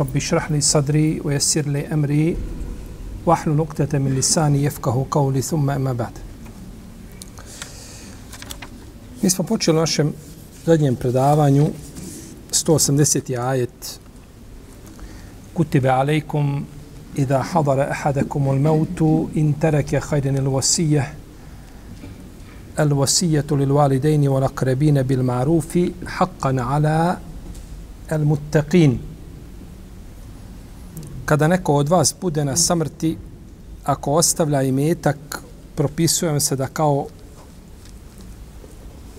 رب اشرح لي صدري ويسر لي أمري واحلل نقطة من لساني يفقه قولي ثم أما بعد Mi smo počeli u našem zadnjem predavanju 180. ajet Kutibe alejkum idha hadara ahadakum al mautu in taraka khayran al wasiyah al wasiyatu lil walidaini wal aqrabin bil ma'ruf haqqan ala al muttaqin kada neko od vas bude na samrti ako ostavlja imetak propisujem se da kao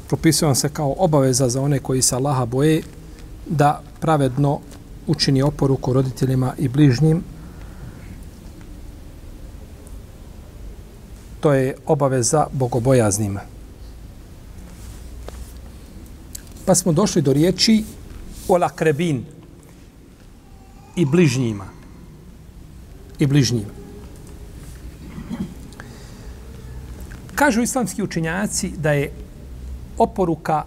propisujem se kao obaveza za one koji se Allaha boje da pravedno učini oporuku roditeljima i bližnjim. To je obaveza bogobojaznima. Pa smo došli do riječi olakrebin i bližnjima. I bližnjima. Kažu islamski učenjaci da je oporuka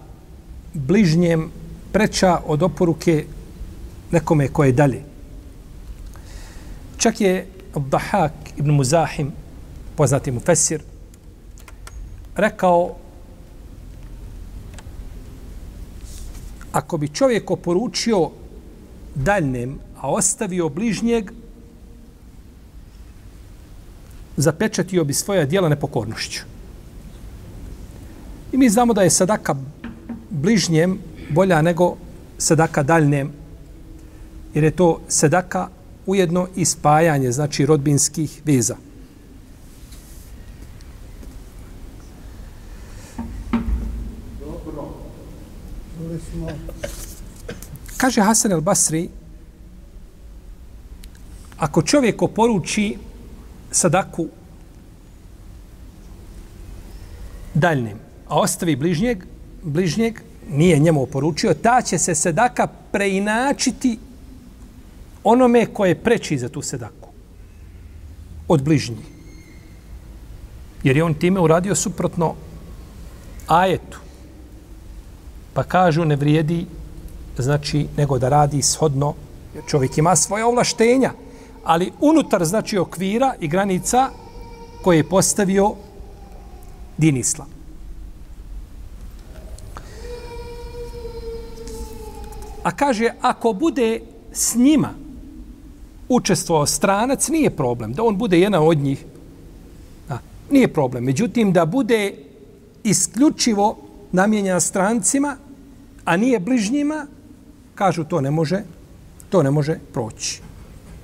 bližnjem preča od oporuke nekome koje je dalje. Čak je Abdahak ibn Muzahim, poznati mu Fesir, rekao ako bi čovjek oporučio daljnem, a ostavio bližnjeg, zapečatio bi svoja dijela nepokornošću. I mi znamo da je sadaka bližnjem bolja nego sadaka daljnem, jer je to sadaka ujedno i spajanje, znači rodbinskih veza. Kaže Hasan el Basri, ako čovjek oporuči sadaku daljnim, a ostavi bližnjeg, bližnjeg nije njemu oporučio, ta će se sedaka preinačiti onome koje preči za tu sedaku. Od bližnjih. Jer je on time uradio suprotno ajetu. Pa kažu ne vrijedi znači nego da radi shodno jer čovjek ima svoje ovlaštenja ali unutar znači okvira i granica koje je postavio din islam. A kaže, ako bude s njima učestvovao stranac, nije problem. Da on bude jedan od njih, da, nije problem. Međutim, da bude isključivo namjenja strancima, a nije bližnjima, kažu to ne može, to ne može proći.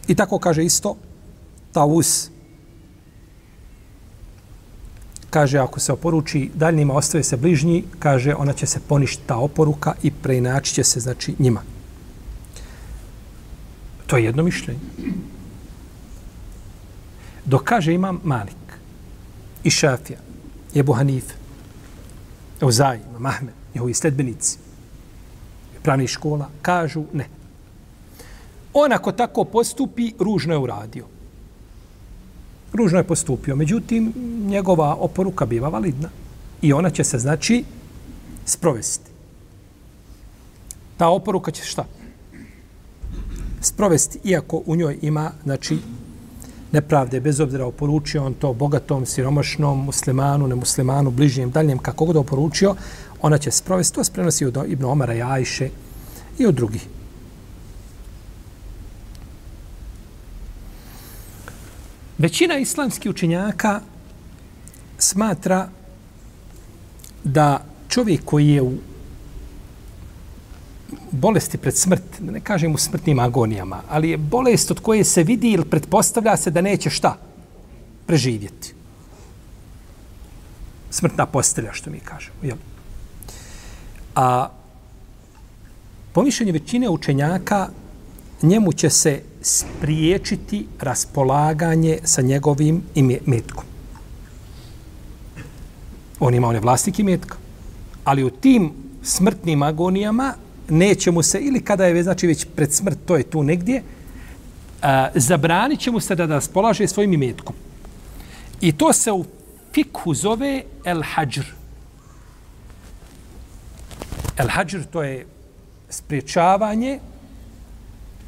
I tako kaže isto Tavus. Kaže, ako se oporuči daljnjima, ostaje se bližnji, kaže, ona će se poništi ta oporuka i preinačit će se, znači, njima. To je jedno mišljenje. Dok kaže imam Malik i Šafija, Ebu Hanife, Euzaj, imam Ahmed, njihovi sledbenici, pravnih škola, kažu ne. On ako tako postupi, ružno je uradio. Ružno je postupio. Međutim, njegova oporuka biva validna. I ona će se, znači, sprovesti. Ta oporuka će šta? Sprovesti, iako u njoj ima, znači, nepravde, bez obzira oporučio on to bogatom, siromašnom, muslimanu, nemuslimanu, bližnjem, daljem, kako god oporučio, ona će sprovesti. To se prenosi od Ibn Omara i Ajše i od drugih. Većina islamskih učenjaka smatra da čovjek koji je u bolesti pred smrt, da ne kažem u smrtnim agonijama, ali je bolest od koje se vidi ili pretpostavlja se da neće šta preživjeti. Smrtna postelja, što mi kažemo. Jel? A pomišljenje većine učenjaka njemu će se spriječiti raspolaganje sa njegovim imetkom. On ima one vlasnike imetka. Ali u tim smrtnim agonijama neće mu se, ili kada je znači već pred smrt, to je tu negdje, a, zabranit će mu se da raspolaže svojim imetkom. I to se u fikhu zove el hađr. El hađr to je spriječavanje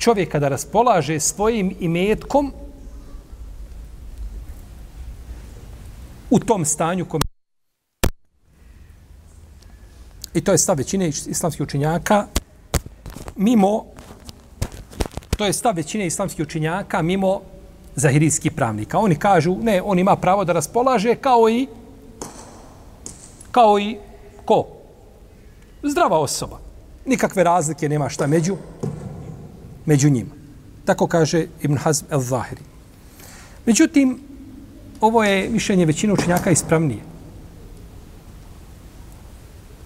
čovjek kada raspolaže svojim imetkom u tom stanju kom I to je stav većine islamskih učenjaka mimo to je stav većine islamskih učenjaka mimo zahirijskih pravnika. Oni kažu, ne, on ima pravo da raspolaže kao i kao i ko? Zdrava osoba. Nikakve razlike nema šta među među njima. Tako kaže Ibn Hazm el-Zahiri. Međutim, ovo je mišljenje većine učenjaka ispravnije.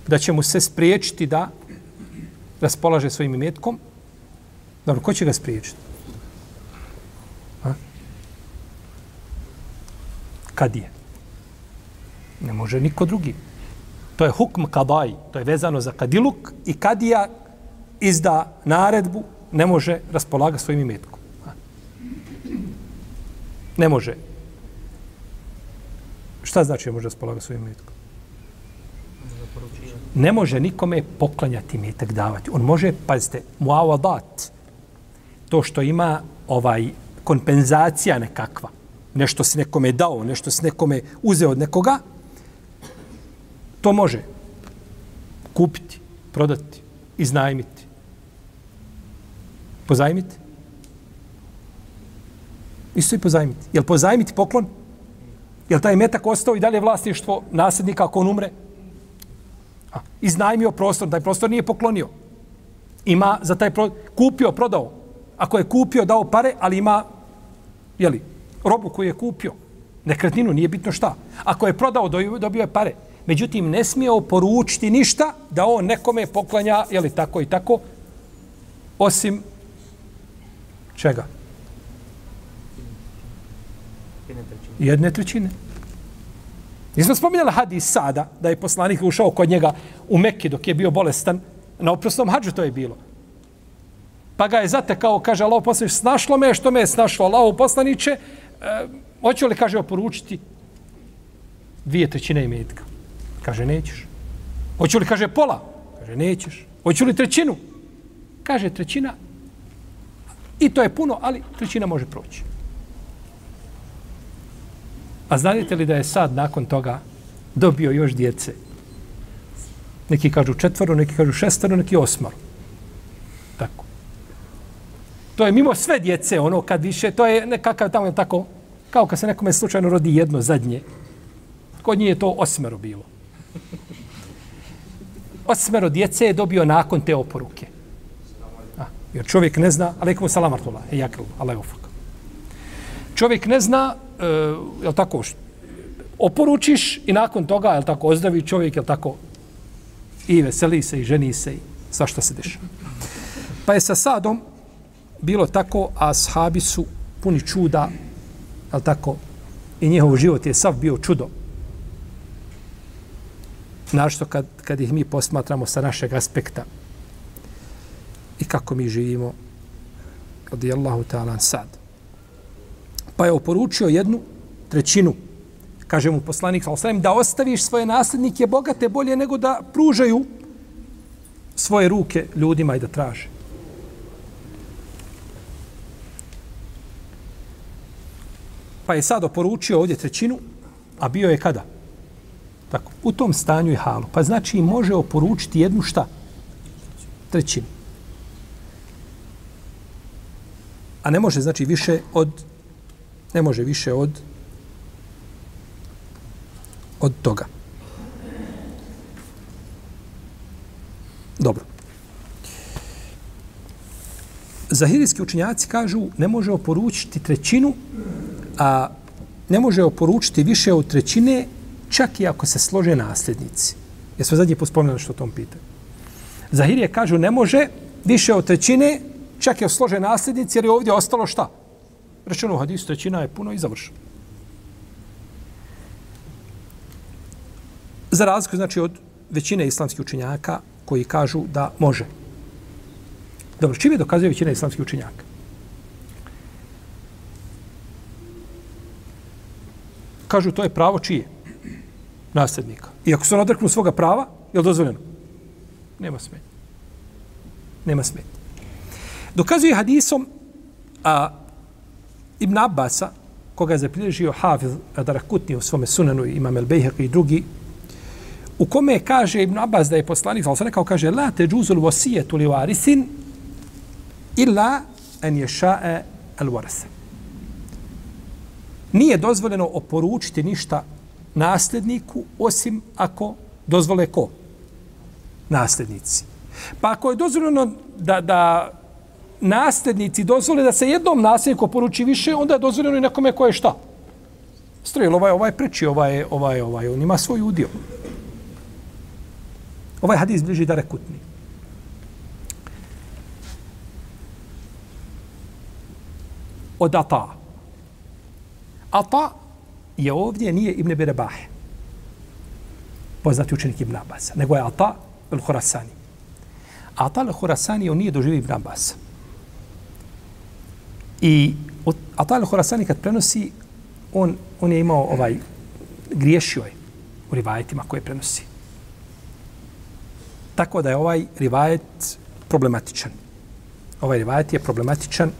Da će mu se spriječiti da raspolaže svojim imetkom. Dobro, ko će ga spriječiti? A? Kad je? Ne može niko drugi. To je hukm kadaj. To je vezano za kadiluk i kadija izda naredbu ne može raspolagati svojim imetkom. Ne može. Šta znači ne može raspolagati svojim imetkom? Ne može nikome poklanjati imetak davati. On može, pazite, muavadat, to što ima ovaj kompenzacija nekakva, nešto se nekome dao, nešto se nekome uzeo od nekoga, to može kupiti, prodati, iznajmiti Pozajmiti? Isto i pozajmiti. Jel pozajmiti poklon? Jel taj metak ostao i dalje vlasništvo nasljednika ako on umre? A, iznajmio prostor, taj prostor nije poklonio. Ima za taj prostor, kupio, prodao. Ako je kupio, dao pare, ali ima, je li, robu koju je kupio. Nekretninu, nije bitno šta. Ako je prodao, dobio je pare. Međutim, ne smije oporučiti ništa da on nekome poklanja, je li tako i tako, osim Čega? Jedne trećine. Nismo spominjali hadis sada, da je poslanik ušao kod njega u Mekki dok je bio bolestan. Na oprostom hađu to je bilo. Pa ga je zatekao, kaže, Allah poslanič, snašlo me što me je snašlo. Allah poslaniče, e, hoću li, kaže, oporučiti dvije trećine imetka? Kaže, nećeš. Hoću li, kaže, pola? Kaže, nećeš. Hoću li trećinu? Kaže, trećina I to je puno, ali trećina može proći. A znate li da je sad nakon toga dobio još djece? Neki kažu četvoro, neki kažu šestoro, neki osmoro. Tako. To je mimo sve djece, ono kad više, to je nekakav tamo je tako, kao kad se nekome slučajno rodi jedno zadnje. Kod nje je to osmero bilo. Osmero djece je dobio nakon te oporuke. Jer čovjek ne zna, alaikum salam artullah, e jakil, Allah je ufak. Čovjek ne zna, e, jel tako, oporučiš i nakon toga, je tako, ozdravi čovjek, je tako, i veseli se i ženi se i sva što se dešava. Pa je sa Sadom bilo tako, a sahabi su puni čuda, jel tako, i njihov život je sav bio čudo. Našto kad, kad ih mi posmatramo sa našeg aspekta, i kako mi živimo radi Allahu ta'ala sad. Pa je oporučio jednu trećinu, kaže mu poslanik sallam, da ostaviš svoje nasljednike bogate bolje nego da pružaju svoje ruke ljudima i da traže. Pa je sad oporučio ovdje trećinu, a bio je kada? Tako, u tom stanju i halu. Pa znači može oporučiti jednu šta? Trećinu. A ne može znači više od ne može više od od toga. Dobro. Zahirijski učinjaci kažu ne može oporučiti trećinu, a ne može oporučiti više od trećine čak i ako se slože nasljednici. Jesmo zadnje pospomnili što o tom pitaju. Zahirije kažu ne može više od trećine čak je složen nasljednici, jer je ovdje ostalo šta? Rečeno u hadisu, trećina je puno i završeno. Za razliku, znači, od većine islamskih učenjaka koji kažu da može. Dobro, čime dokazuje većina islamskih učenjaka? Kažu, to je pravo čije? Nasljednika. I ako se on odreknu svoga prava, je li dozvoljeno? Nema smetnje. Nema smetnje. Dokazuje hadisom a, Ibn Abbasa, koga je zapriležio Hafiz Darakutni u svome sunanu, Imam El Bejheq i drugi, u kome kaže Ibn Abbas da je poslanik, ali se rekao, kaže, la te džuzul vosijetu li varisin illa en ješae el varase. Nije dozvoljeno oporučiti ništa nasljedniku, osim ako dozvole ko? Nasljednici. Pa ako je dozvoljeno da, da nasljednici dozvole da se jednom nasljedniku poruči više, onda je dozvoljeno i nekome ko je šta? Strojil, ovaj, ovaj preči, ovaj, ovaj, ovaj, on ima svoj udio. Ovaj hadis bliži da rekutni. Od Ata. Ata je ovdje nije Ibn Berebahe. Poznati učenik Ibn Abbas. Nego je Ata al-Khurasani. Ata al-Khurasani on nije doživio Ibn Abbas. I Atal al-Hurasani kad prenosi, on, on je imao ovaj, griješio je u rivajetima koje prenosi. Tako da je ovaj rivajet problematičan. Ovaj rivajet je problematičan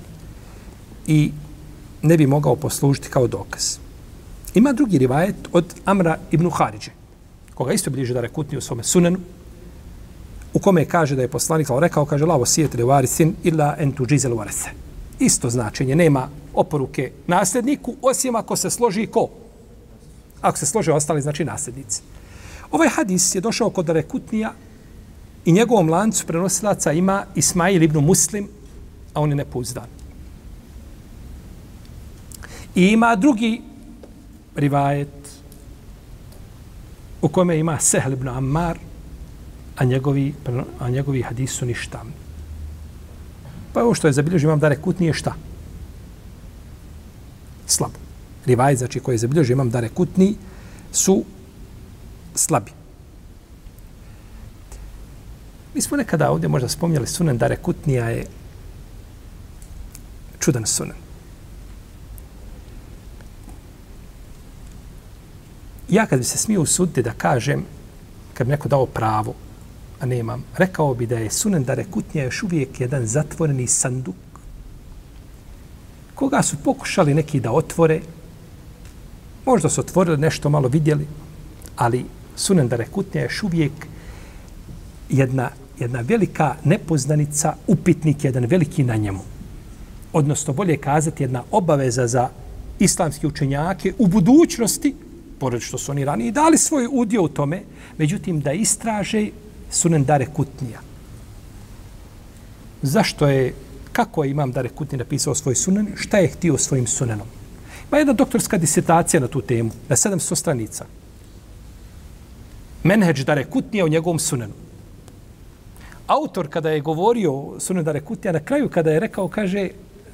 i ne bi mogao poslužiti kao dokaz. Ima drugi rivajet od Amra ibn Haridže, koga isto bliže da rekutni u svome sunenu, u kome kaže da je poslanik rekao, kaže, lavo sijet revari sin illa entuđizel varese. Isto značenje, nema oporuke nasljedniku, osim ako se složi ko? Ako se slože ostali, znači nasljednici. Ovaj hadis je došao kod Rekutnija i njegovom lancu prenosilaca ima Ismail ibn Muslim, a on je nepouzdan. I ima drugi rivajet u kome ima Sehl ibn Ammar, a njegovi, a njegovi hadis su. Pa ovo što je zabilježio imam Dare Kutni je šta? Slabo. Rivajet, znači koji je zabilježio imam Dare Kutni, su slabi. Mi smo nekada ovdje možda spomnjali sunen Dare Kutnija je čudan sunen. Ja kad bi se smio usuditi da kažem, kad bi neko dao pravo, a nemam, rekao bi da je sunen Dare Kutnija još uvijek jedan zatvoreni sanduk koga su pokušali neki da otvore, možda su otvorili nešto malo vidjeli, ali sunen Dare Kutnija još uvijek jedna, jedna velika nepoznanica, upitnik, jedan veliki na njemu. Odnosno, bolje kazati, jedna obaveza za islamske učenjake u budućnosti, pored što su oni ranije dali svoj udio u tome, međutim, da istraže sunen Dare Kutnija. Zašto je, kako je imam Dare Kutnija napisao svoj sunen, šta je htio svojim sunenom? Pa jedna doktorska disertacija na tu temu, na 700 stranica. Menheđ Dare Kutnija u njegovom sunenu autor kada je govorio Sunen Dare Kutnija, na kraju kada je rekao, kaže,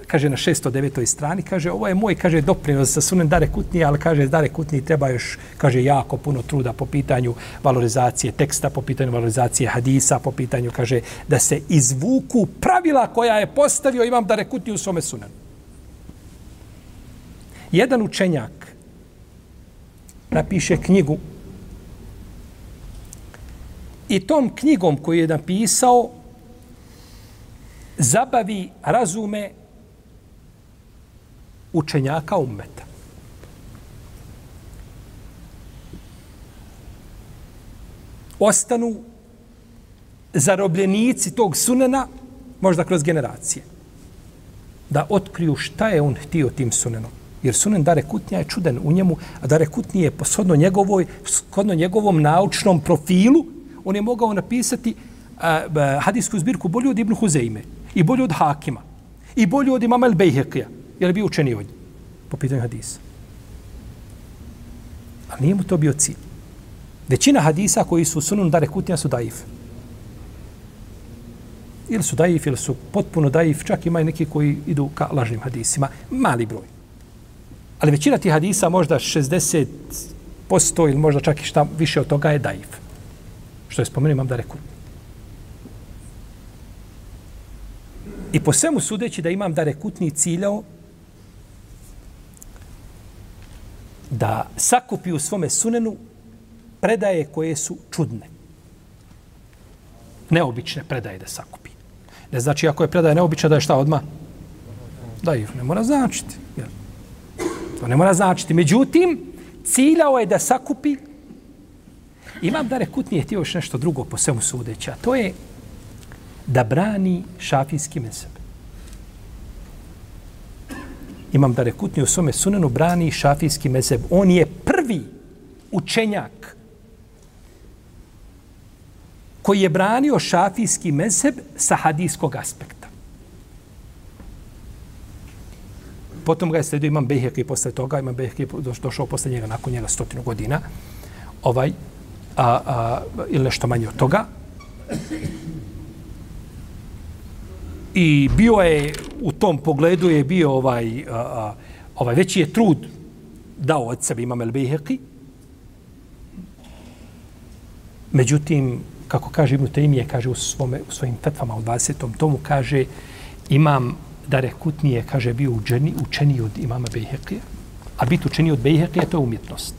kaže na 609. strani, kaže, ovo je moj, kaže, doprinos sa sunen Dare Kutni, ali kaže, Dare Kutni treba još, kaže, jako puno truda po pitanju valorizacije teksta, po pitanju valorizacije hadisa, po pitanju, kaže, da se izvuku pravila koja je postavio imam Dare Kutni u svome Sunanu. Jedan učenjak napiše knjigu i tom knjigom koju je napisao zabavi razume učenjaka ummeta. Ostanu zarobljenici tog sunena možda kroz generacije. Da otkriju šta je on htio tim sunenom. Jer sunen Dare Kutnija je čuden u njemu, a Dare Kutnija je posodno njegovoj, shodno njegovom naučnom profilu, on je mogao napisati a, a, hadijsku zbirku bolju od Ibn Huzeime i bolju od Hakima i bolju od imama El-Bejhekija, je bio učeni od njih po pitanju hadisa. Ali nije mu to bio cilj. Većina hadisa koji su sunun dare kutnja su daif. Ili su daif, ili su potpuno daif, čak ima i neki koji idu ka lažnim hadisima. Mali broj. Ali većina tih hadisa, možda 60% ili možda čak i šta više od toga je daif. Što je spomenuo imam da reku. I po svemu sudeći da imam da rekutni ciljao da sakupi u svome sunenu predaje koje su čudne. Neobične predaje da sakupi. Ne znači ako je predaja neobična da je šta odma Da ih ne mora značiti. Jel? To ne mora značiti. Međutim, ciljao je da sakupi Imam da rekut je htio još nešto drugo po svemu sudeća. to je da brani šafijski mezeb. Imam da rekutni u svome sunenu brani šafijski mezeb. On je prvi učenjak koji je branio šafijski mezeb sa hadijskog aspekta. Potom ga je sledio imam Behek i posle toga, imam Behek je došao posle njega nakon njega stotinu godina, ovaj, a, a, ili nešto manje od toga. I bio je, u tom pogledu je bio ovaj, a, a, ovaj veći je trud dao od sebe imam El Beheki. Međutim, kako kaže Ibn Taymije, kaže u, svome, u svojim fetvama u 20. tomu, kaže imam Dare Kutnije, kaže, bio učeni, učeni od imama Bejhekija. A biti učeni od Bejhekija, to je umjetnost.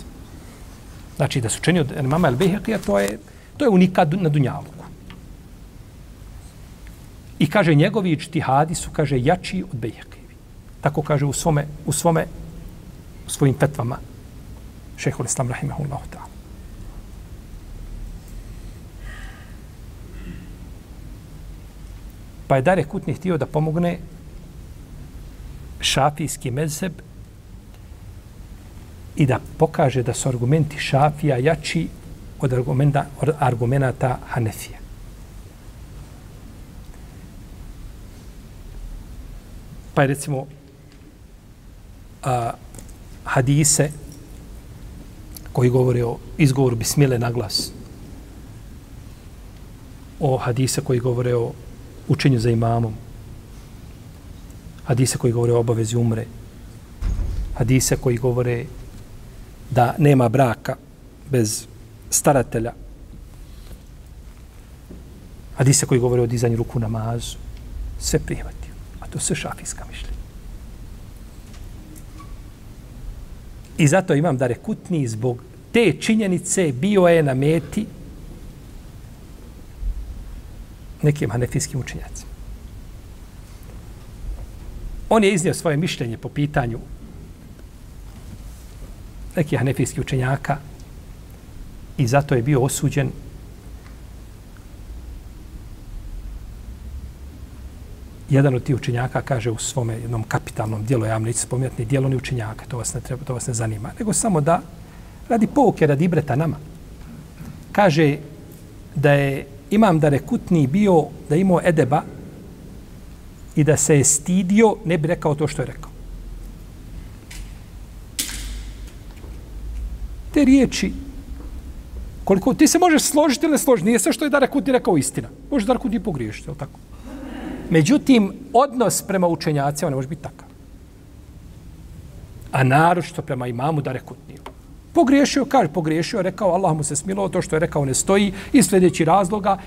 Znači, da su učeni od imama El Bejhekija, to je, to je unikat na Dunjavu. I kaže, njegovi čtihadi su, kaže, jači od Bejhekijevi. Tako kaže u svome, u svome, u svojim fetvama šehhul Islam Rahimahullahu ta'ala. Pa je Dare Kutni htio da pomogne šafijski mezeb i da pokaže da su argumenti šafija jači od argumenta, od argumenta Hanefija. Pa je recimo a, hadise koji govore o izgovoru bismile na glas, o hadise koji govore o učenju za imamom. Hadise koji govore o obavezi umre. Hadise koji govore da nema braka bez staratelja. Hadise koji govore o dizanju ruku namazu. Sve prihvati. To su šafijska mišljenja. I zato imam da rekutni zbog te činjenice bio je na meti nekim hanefijskim učinjacima. On je iznio svoje mišljenje po pitanju nekih hanefijskih učenjaka i zato je bio osuđen jedan od tih učenjaka kaže u svome jednom kapitalnom dijelu, ja vam neću spominjati ni dijelo ni učenjaka, to vas ne treba, to vas ne zanima, nego samo da radi pouke, radi ibreta nama. Kaže da je imam da rekutni bio da imao edeba i da se je stidio, ne bi rekao to što je rekao. Te riječi, koliko ti se možeš složiti ili ne složiti, nije sve što je da rekutni rekao istina. Može da rekutni pogriješiti, je tako? Međutim, odnos prema učenjacima ne može biti takav. A naročito prema imamu da rekutniju. Pogriješio, kaže, pogriješio, rekao, Allah mu se smilo, to što je rekao ne stoji, i sljedeći razloga,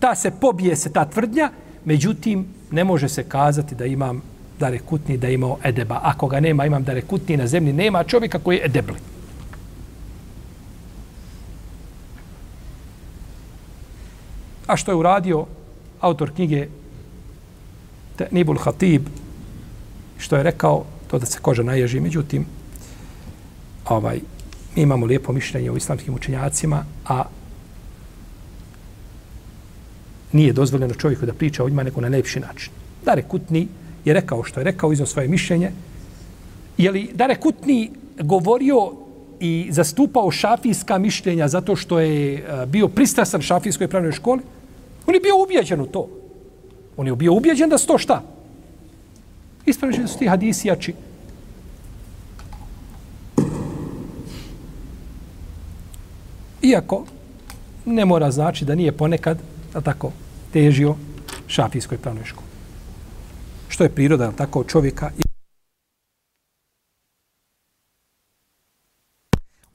ta se pobije se ta tvrdnja, međutim, ne može se kazati da imam dare kutni, da imao edeba. Ako ga nema, imam dare kutni na zemlji, nema čovjeka koji je edebli. A što je uradio autor knjige Nibul Hatib, što je rekao, to da se koža naježi, međutim, ovaj, mi imamo lijepo mišljenje o islamskim učenjacima, a nije dozvoljeno čovjeku da priča o njima neko na lepši način. Dare Kutni je rekao što je rekao, iznao svoje mišljenje. Je li Dare Kutni govorio i zastupao šafijska mišljenja zato što je eh, bio pristrasan šafijskoj pravnoj školi? On je bio ubijeđen u to. On je bio ubijeđen da sto šta? Ispravljeni su ti hadisi jači. Iako ne mora znači da nije ponekad da tako težio šafijskoj pravnoj školi. Što je priroda tako čovjeka i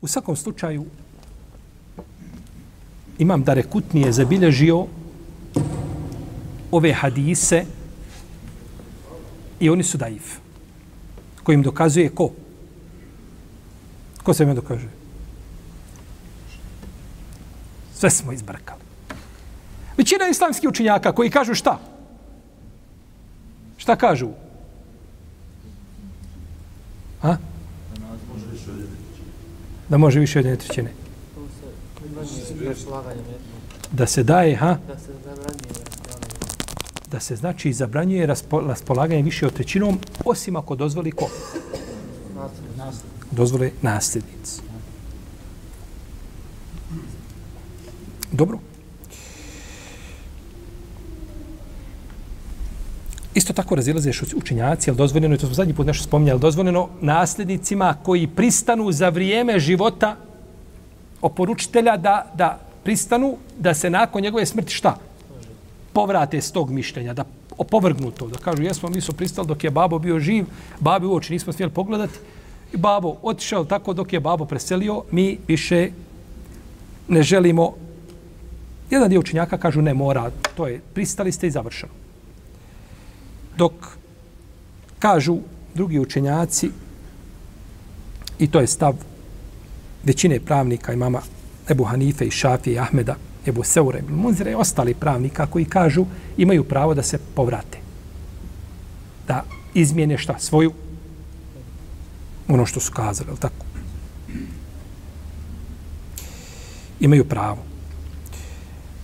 U svakom slučaju imam da rekutnije zabilježio ove hadise i oni su daif. Kojim dokazuje ko? Ko se me dokazuje? Sve smo izbrkali. Većina islamskih učinjaka koji kažu šta? Šta kažu? A? Da može više od jedne trećine. Da se daje, ha? Da se zabranjuje. Da se znači zabranjuje raspolaganje više od trećinom, osim ako dozvoli ko? Dozvole nasljednici. Dobro. Isto tako razilaze učenjaci, ali dozvoljeno, i to smo zadnji put nešto spominjali, dozvoljeno nasljednicima koji pristanu za vrijeme života oporučitelja da, da pristanu da se nakon njegove smrti šta? Povrate s tog mišljenja, da opovrgnu to, da kažu jesmo, mi smo pristali dok je babo bio živ, babi u oči nismo smjeli pogledati, i babo otišao tako dok je babo preselio, mi više ne želimo. Jedan dio učenjaka kažu ne mora, to je, pristali ste i završeno. Dok kažu drugi učenjaci, i to je stav većine pravnika imama Ebu Hanife i Šafije i Ahmeda, Ebu Seure ibn Munzire i ostali pravnika koji kažu imaju pravo da se povrate. Da izmijene šta? Svoju ono što su kazali, ali tako? Imaju pravo.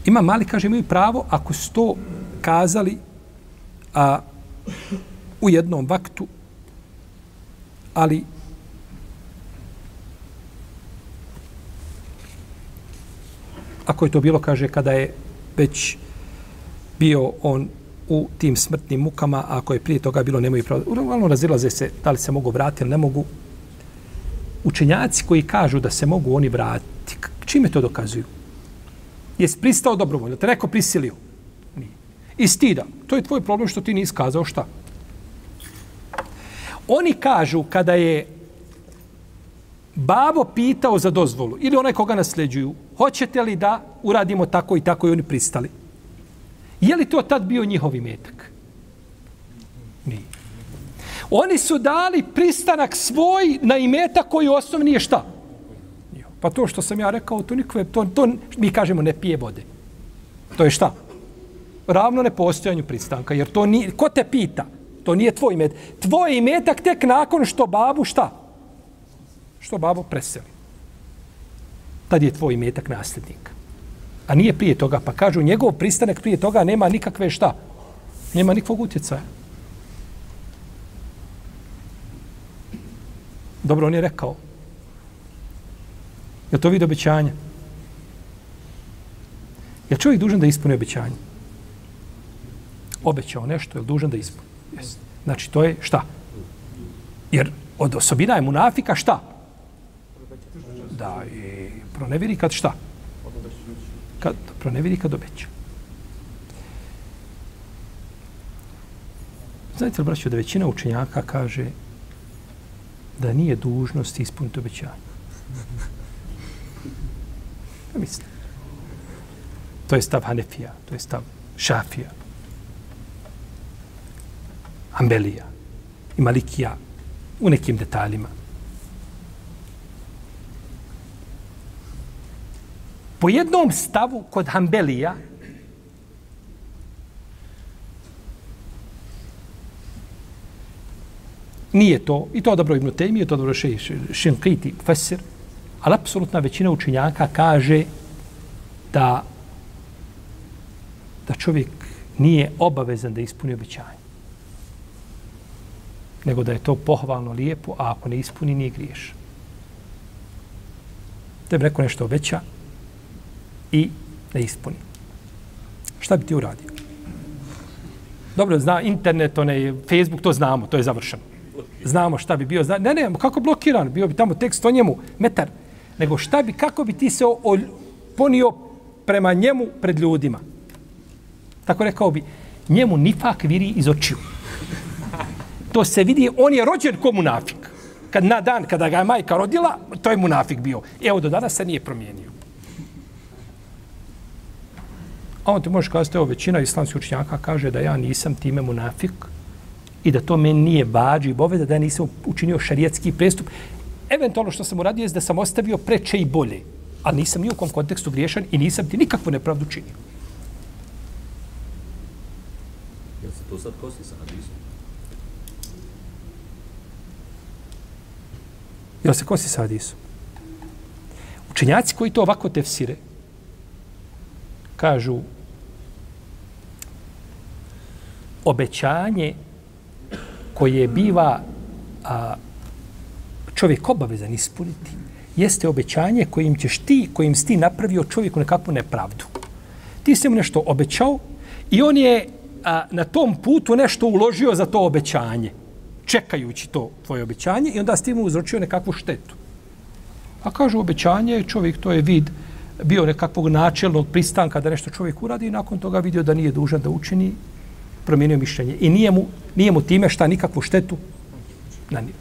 Ima mali, kaže, imaju pravo ako su to kazali a, u jednom vaktu, ali ako je to bilo, kaže, kada je već bio on u tim smrtnim mukama, a ako je prije toga bilo, nemaju pravo. Uglavnom razilaze se da li se mogu vratiti ili ne mogu. Učenjaci koji kažu da se mogu oni vratiti, čime to dokazuju? Jesi pristao dobrovoljno? Te neko prisilio? Nije. I stida. To je tvoj problem što ti nisi kazao šta? Oni kažu kada je babo pitao za dozvolu ili onaj koga nasljeđuju, hoćete li da uradimo tako i tako i oni pristali? Je li to tad bio njihovi metak? Nije. Oni su dali pristanak svoj na imeta koji osnovni je šta? Pa to što sam ja rekao, to nikve, to, to mi kažemo ne pije vode. To je šta? Ravno nepostojanju pristanka, jer to ni, ko te pita? To nije tvoj imet. Tvoj imetak tek nakon što babu šta? Što babo preseli. Tad je tvoj imetak nasljednik. A nije prije toga. Pa kažu, njegov pristanak prije toga nema nikakve šta? Nema nikakvog utjecaja. Dobro, on je rekao. Je to vid obećanja? Je čovjek dužan da ispuni obećanje? Obećao nešto, je dužan da ispuni? Yes. Znači, to je šta? Jer od osobina je munafika šta? Da, i proneviri kad šta? Kad proneviri kad obeća. Znate li, braćo, da većina učenjaka kaže da nije dužnost ispuniti obećanje? Ja mislim. To je stav Hanefija, to je stav Šafija, Ambelija i Malikija u nekim detaljima. Po jednom stavu kod Hambelija nije to, i to dobro Ibn Taymi, to dobro še Šinkiti, Fesir, ali apsolutna većina učinjaka kaže da da čovjek nije obavezan da ispuni obećanje. Nego da je to pohvalno lijepo, a ako ne ispuni, nije griješ. Da bi rekao nešto obeća, i ne ispuni. Šta bi ti uradio? Dobro, zna internet, onaj, Facebook, to znamo, to je završeno. Znamo šta bi bio. Zna, ne, ne, kako blokiran, bio bi tamo tekst o njemu, metar. Nego šta bi, kako bi ti se o, ponio prema njemu pred ljudima? Tako rekao bi, njemu nifak viri iz očiju. To se vidi, on je rođen ko munafik. Kad na dan, kada ga je majka rodila, to je munafik bio. Evo, do danas se nije promijenio. A on ti može kazati, evo, većina islamskih učenjaka kaže da ja nisam time munafik i da to meni nije vađi i boveda, da ja nisam učinio šarijetski prestup. Eventualno što sam uradio je da sam ostavio preče i bolje, ali nisam ni u kom kontekstu griješan i nisam ti nikakvu nepravdu činio. Jel se to sad kosi sa hadisom? Jel se kosi sa hadisom? Učenjaci koji to ovako tefsire, kažu obećanje koje biva a, čovjek obavezan ispuniti, jeste obećanje kojim ćeš ti, kojim si ti napravio čovjeku nekakvu nepravdu. Ti si mu nešto obećao i on je a, na tom putu nešto uložio za to obećanje, čekajući to tvoje obećanje i onda si ti mu uzročio nekakvu štetu. A kažu obećanje, čovjek to je vid bio nekakvog načelnog pristanka da nešto čovjek uradi i nakon toga vidio da nije dužan da učini, promijenio mišljenje. I nije mu, nije mu time šta nikakvu štetu nanio.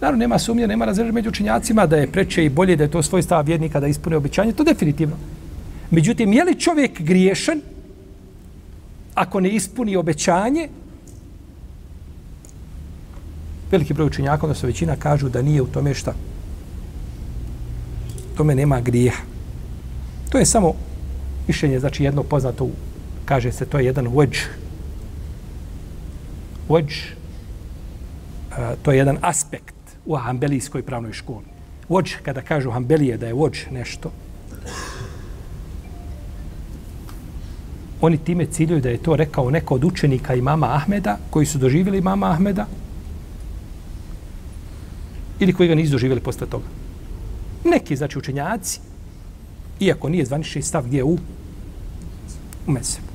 Naravno, nema sumnje, nema razređa među učinjacima da je preče i bolje da je to svoj stav vjernika da ispune obećanje, to definitivno. Međutim, je li čovjek griješan ako ne ispuni obećanje? Veliki broj učinjaka, odnosno se većina kažu da nije u tome šta. Tome nema grijeha. To je samo mišljenje, znači jedno poznato, kaže se, to je jedan vođ. Vođ, to je jedan aspekt u hambelijskoj pravnoj školi. Vođ, kada kažu hambelije da je vođ nešto, oni time ciljuju da je to rekao neko od učenika imama Ahmeda, koji su doživjeli imama Ahmeda, ili koji ga nisu doživjeli posle toga. Neki, znači, učenjaci, iako nije zvanični stav gdje u u mesebu.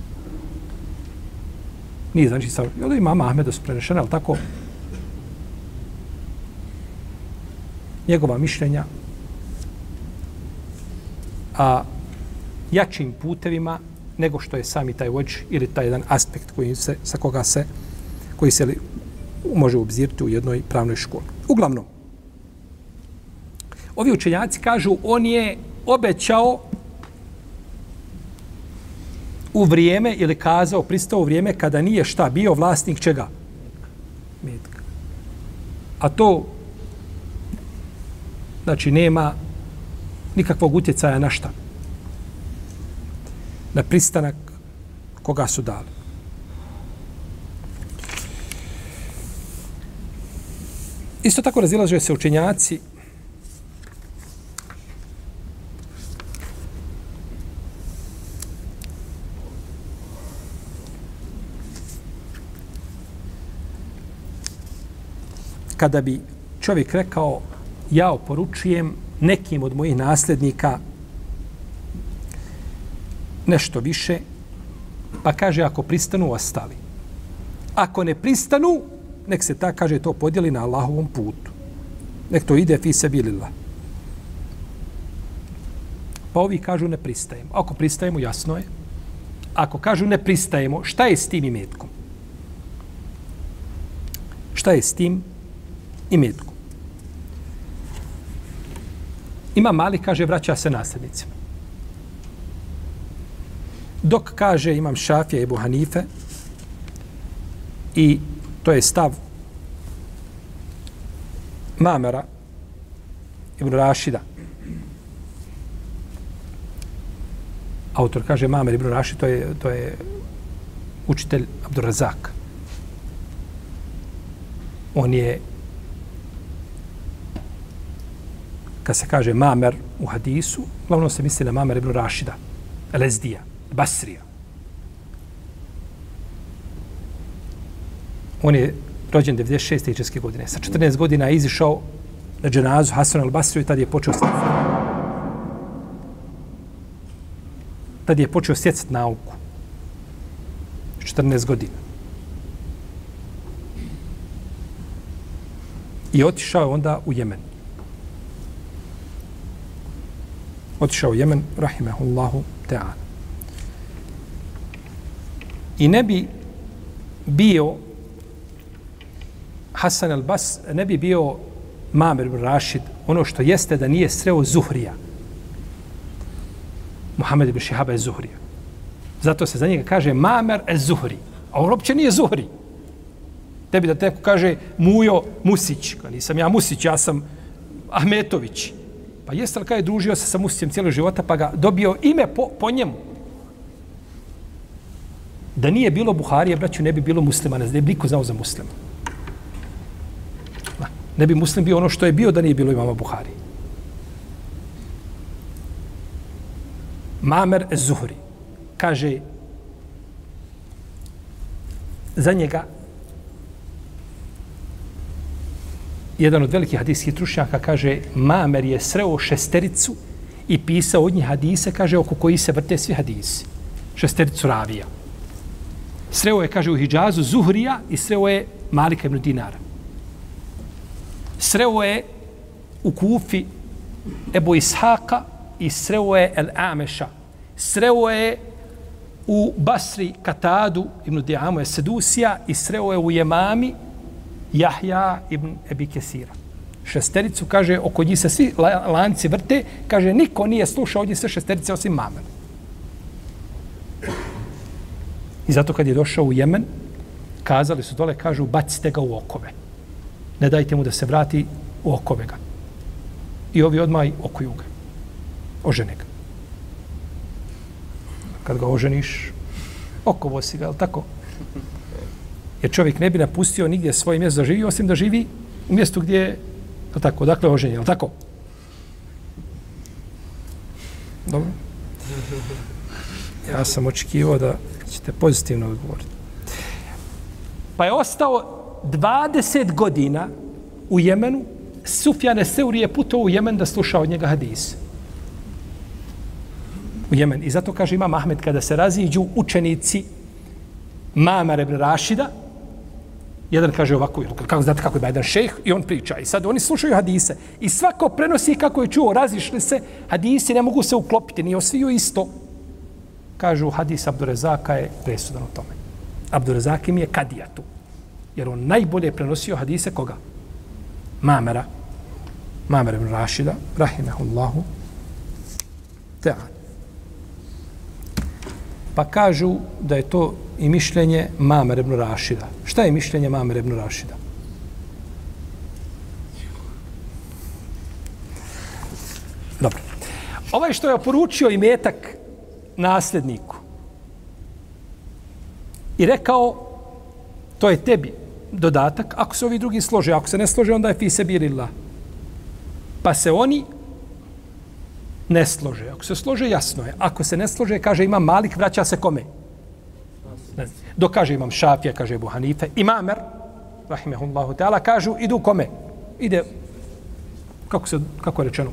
Nije znači stav. I onda imama Ahmeda su prenešene, ali tako njegova mišljenja a jačim putevima nego što je sami taj vođ ili taj jedan aspekt koji se, sa koga se koji se li, može obzirti u jednoj pravnoj školi. Uglavnom, ovi učenjaci kažu on je obećao u vrijeme ili kazao, pristao u vrijeme kada nije šta bio vlasnik čega? Metka. A to znači nema nikakvog utjecaja na šta? Na pristanak koga su dali. Isto tako razilaže se učenjaci kada bi čovjek rekao ja oporučujem nekim od mojih nasljednika nešto više, pa kaže ako pristanu, ostali. Ako ne pristanu, nek se ta, kaže, to podijeli na Allahovom putu. Nek to ide fi se bilila. Pa ovi kažu ne pristajemo. Ako pristajemo, jasno je. Ako kažu ne pristajemo, šta je s tim imetkom? Šta je s tim imetkom? Ima mali, kaže, vraća se nasljednicima. Dok kaže, imam šafija i buhanife, i to je stav Mamera Ibn Rašida. Autor kaže Mamer Ibn Rašid, to je, to je učitelj Abdurazak. On je kad se kaže Mamer u hadisu, glavno se misli na Mamer ibn Rašida, Lezdija, Basrija. On je rođen 96. ičeske godine. Sa 14 godina je izišao na dženazu Hasan al-Basriju i tad je počeo stjecati. Tad je počeo stjecati nauku. 14 godina. I otišao onda u Jemen. Otišao u Jemen, rahimehullahu ta'ala. I ne bi bio Hasan al-Bas, ne bi bio Mamer ibn Rashid, ono što jeste da nije sreo Zuhrija. Muhammed ibn Šihaba je Zuhrija. Zato se za njega kaže Mamer e Zuhri. A on uopće nije Zuhri. Tebi da teko kaže Mujo Musić. Ka nisam ja Musić, ja sam Ahmetović. Pa jeste li kada je družio se sa Musicem cijelo života pa ga dobio ime po, po njemu. Da nije bilo Buharije, braću, ne bi bilo muslimana, ne bi niko znao za muslima. Ne bi muslim bio ono što je bio da nije bilo imama Buhari. Mamer Zuhri kaže za njega jedan od velikih hadijskih trušnjaka kaže Mamer je sreo šestericu i pisao od njih hadise, kaže, oko koji se vrte svi hadisi. Šestericu ravija. Sreo je, kaže, u Hidžazu Zuhrija i sreo je Malika ibn Dinara. Sreo je u Kufi Ebu Ishaka i sreo je El Ameša. Sreo je u Basri Katadu ibn Dijamu je Sedusija i sreo je u Jemami Jahja ibn Ebi Kesira. Šestericu, kaže, oko njih se svi lanci vrte, kaže, niko nije slušao ovdje sve šesterice osim Mamer. I zato kad je došao u Jemen, kazali su dole, kažu, bacite ga u okove. Ne dajte mu da se vrati u okove ga. I ovi odmaj okuju ga. Ožene ga. Kad ga oženiš, okovo si ga, tako? Jer čovjek ne bi napustio nigdje svoje mjesto da živi, osim da živi u mjestu gdje je, tako, dakle, oženjen, je tako? Dobro. Ja sam očekivao da ćete pozitivno odgovoriti. Pa je ostao 20 godina u Jemenu, Sufjane Seuri je putao u Jemen da sluša od njega hadis. U Jemen. I zato kaže Imam Ahmed, kada se raziđu učenici Mama ibn Rašida, jedan kaže ovako, kako znate kako je Bajdan šejh, i on priča. I sad oni slušaju hadise. I svako prenosi kako je čuo, razišli se, hadisi ne mogu se uklopiti, nije osviju isto kažu hadis Abdurezaka je presudan u tome. Abdurezak im je kadija tu. Jer on najbolje prenosio hadise koga? Mamera. Mamera ibn Rašida, rahimahullahu. Te'an. Pa kažu da je to i mišljenje Mamer ibn Rašida. Šta je mišljenje Mamer ibn Rašida? Dobro. Ovaj što je oporučio i metak nasljedniku. I rekao, to je tebi dodatak, ako se ovi drugi slože, ako se ne slože, onda je fi sebirila. Pa se oni ne slože. Ako se slože, jasno je. Ako se ne slože, kaže imam malik, vraća se kome? Ne. Dok kaže imam šafija, kaže Ebu Hanife, imamer, rahimehullahu ta'ala, kažu, idu kome? Ide, kako se, kako je rečeno,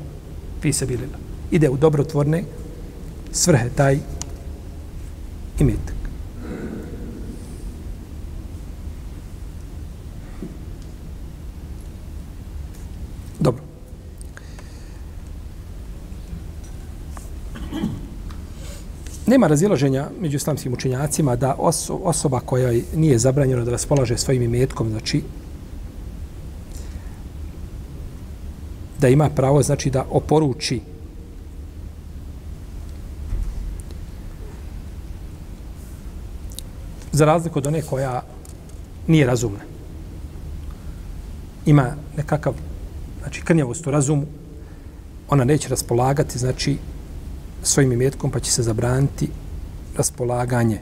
fi sebirila. Ide u dobrotvorne svrhe taj imetak. Dobro. Nema razilaženja među islamskim učenjacima da oso, osoba koja nije zabranjena da raspolaže svojim imetkom, znači da ima pravo znači da oporuči za razliku od one koja nije razumna. Ima nekakav znači, krnjavost u razumu, ona neće raspolagati, znači, svojim imetkom, pa će se zabraniti raspolaganje.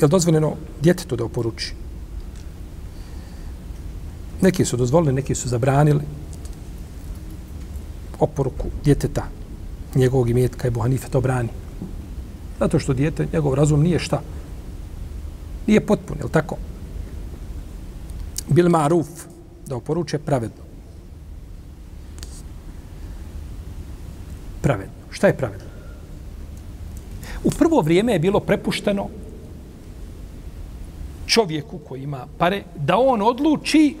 Je li dozvoljeno djetetu da oporuči? Neki su dozvolili, neki su zabranili oporuku djeteta njegovog imetka i Buhanife to brani. Zato što dijete, njegov razum nije šta? Nije potpun, je tako? Bil maruf, da oporuče pravedno. Pravedno. Šta je pravedno? U prvo vrijeme je bilo prepušteno čovjeku koji ima pare, da on odluči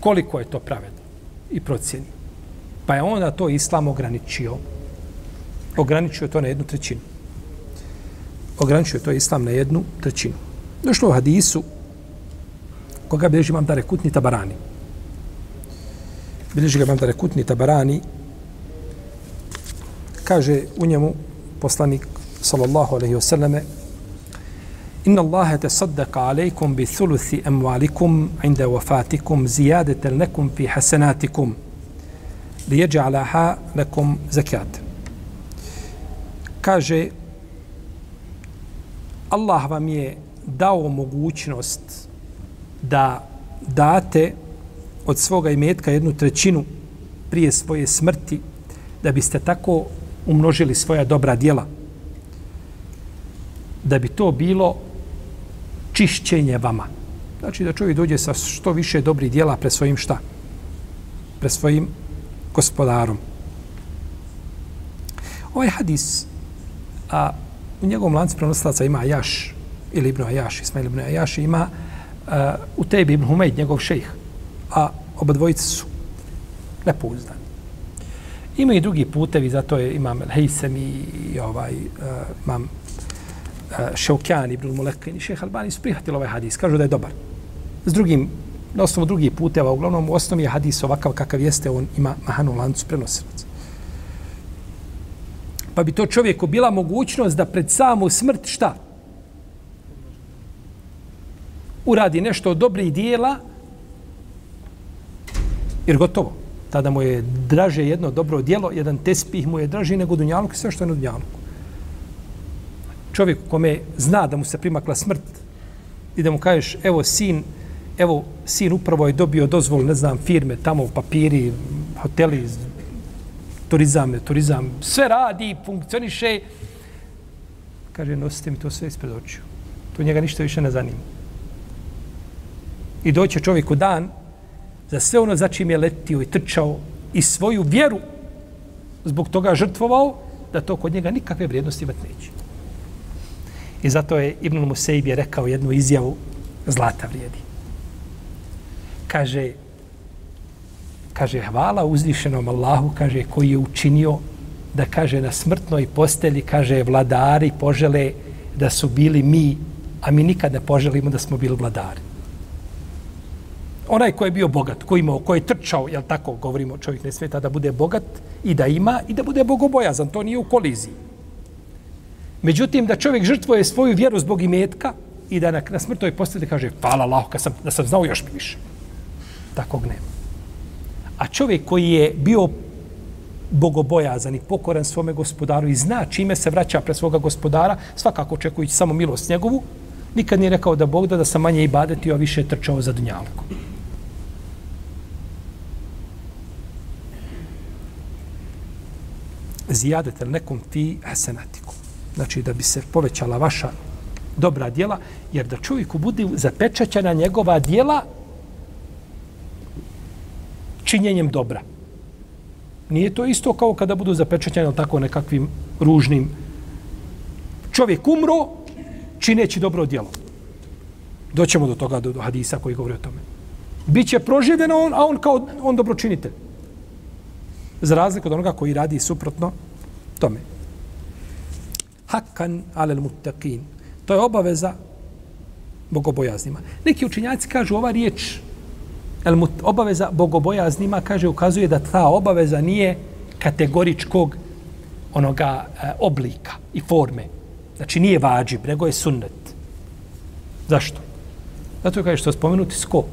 koliko je to pravedno i procjeni. Pa je onda to islam ograničio. Ograničio to na jednu trećinu. Ograničio to islam na jednu trećinu. Došlo u hadisu koga bilježi imam dare kutni tabarani. Bilježi ga imam dare kutni tabarani kaže u njemu poslanik sallallahu alaihi wa sallame Inna Allahe te saddaka alaikum bi thuluthi emualikum inda wafatikum zijadete nekum fi hasenatikum li jeđa'alaha nekum zakijat. Kaže Allah vam je dao mogućnost da date od svoga imetka jednu trećinu prije svoje smrti da biste tako umnožili svoja dobra djela. Da bi to bilo čišćenje vama. Znači da čovjek dođe sa što više dobrih djela pre svojim šta? Pre svojim gospodarom. Ovaj hadis, a u njegovom lancu prenoslaca ima Ajaš, ili Ibn Ajaš, Ismail Ibn Ajaš, ima a, u tebi Ibn Humeid, njegov šejh, a oba dvojice su nepouzdani. Ima i drugi putevi, zato je imam Hejsem i, i ovaj, uh, imam uh, Šeukjan, Ibn Mulekin i šeha Albani su prihvatili ovaj hadis. Kažu da je dobar. S drugim, na osnovu drugih puteva, uglavnom u osnovi je hadis ovakav kakav jeste, on ima mahanu lancu prenosilaca. Pa bi to čovjeku bila mogućnost da pred samu smrt šta? Uradi nešto od dobrih dijela, jer gotovo tada mu je draže jedno dobro djelo, jedan tespih mu je draži nego dunjaluk, sve što je na dunjaluku. Čovjek kome zna da mu se primakla smrt i da mu kažeš, evo sin, evo sin upravo je dobio dozvol, ne znam, firme, tamo papiri, hoteli, turizam, turizam, sve radi, funkcioniše. Kaže, nosite mi to sve ispred očiju. To njega ništa više ne zanima. I doće čovjeku dan, za sve ono za čim je letio i trčao i svoju vjeru zbog toga žrtvovao, da to kod njega nikakve vrijednosti imati neće. I zato je Ibn Museib je rekao jednu izjavu zlata vrijedi. Kaže, kaže, hvala uzvišenom Allahu, kaže, koji je učinio da, kaže, na smrtnoj posteli, kaže, vladari požele da su bili mi, a mi nikad ne poželimo da smo bili vladari onaj ko je bio bogat, ko imao, ko je trčao, jel tako govorimo, čovjek ne smeta da bude bogat i da ima i da bude bogobojazan, to nije u koliziji. Međutim, da čovjek žrtvuje svoju vjeru zbog imetka i da na, na smrtoj postavi kaže, hvala Allah, kad sam, da sam znao još više. Takvog nema. A čovjek koji je bio bogobojazan i pokoran svome gospodaru i zna čime se vraća pre svoga gospodara, svakako očekujući samo milost njegovu, nikad nije rekao da Bog da, da sam manje ibadetio, a više trčao za dunjalku. zijadete nekom fi hasenatikum. Znači da bi se povećala vaša dobra djela, jer da čovjeku bude zapečaćena njegova djela činjenjem dobra. Nije to isto kao kada budu zapečaćeni tako nekakvim ružnim. Čovjek umro čineći dobro djelo. Doćemo do toga, do, do hadisa koji govori o tome. Biće proživljeno on, a on kao on dobročinitelj. Za razliku od onoga koji radi suprotno tome. Hakan alel muttaqin. To je obaveza bogobojaznima. Neki učinjaci kažu ova riječ el mut, obaveza bogobojaznima kaže ukazuje da ta obaveza nije kategoričkog onoga e, oblika i forme. Znači nije vađib, nego je sunnet. Zašto? Zato kaže što spomenuti sko.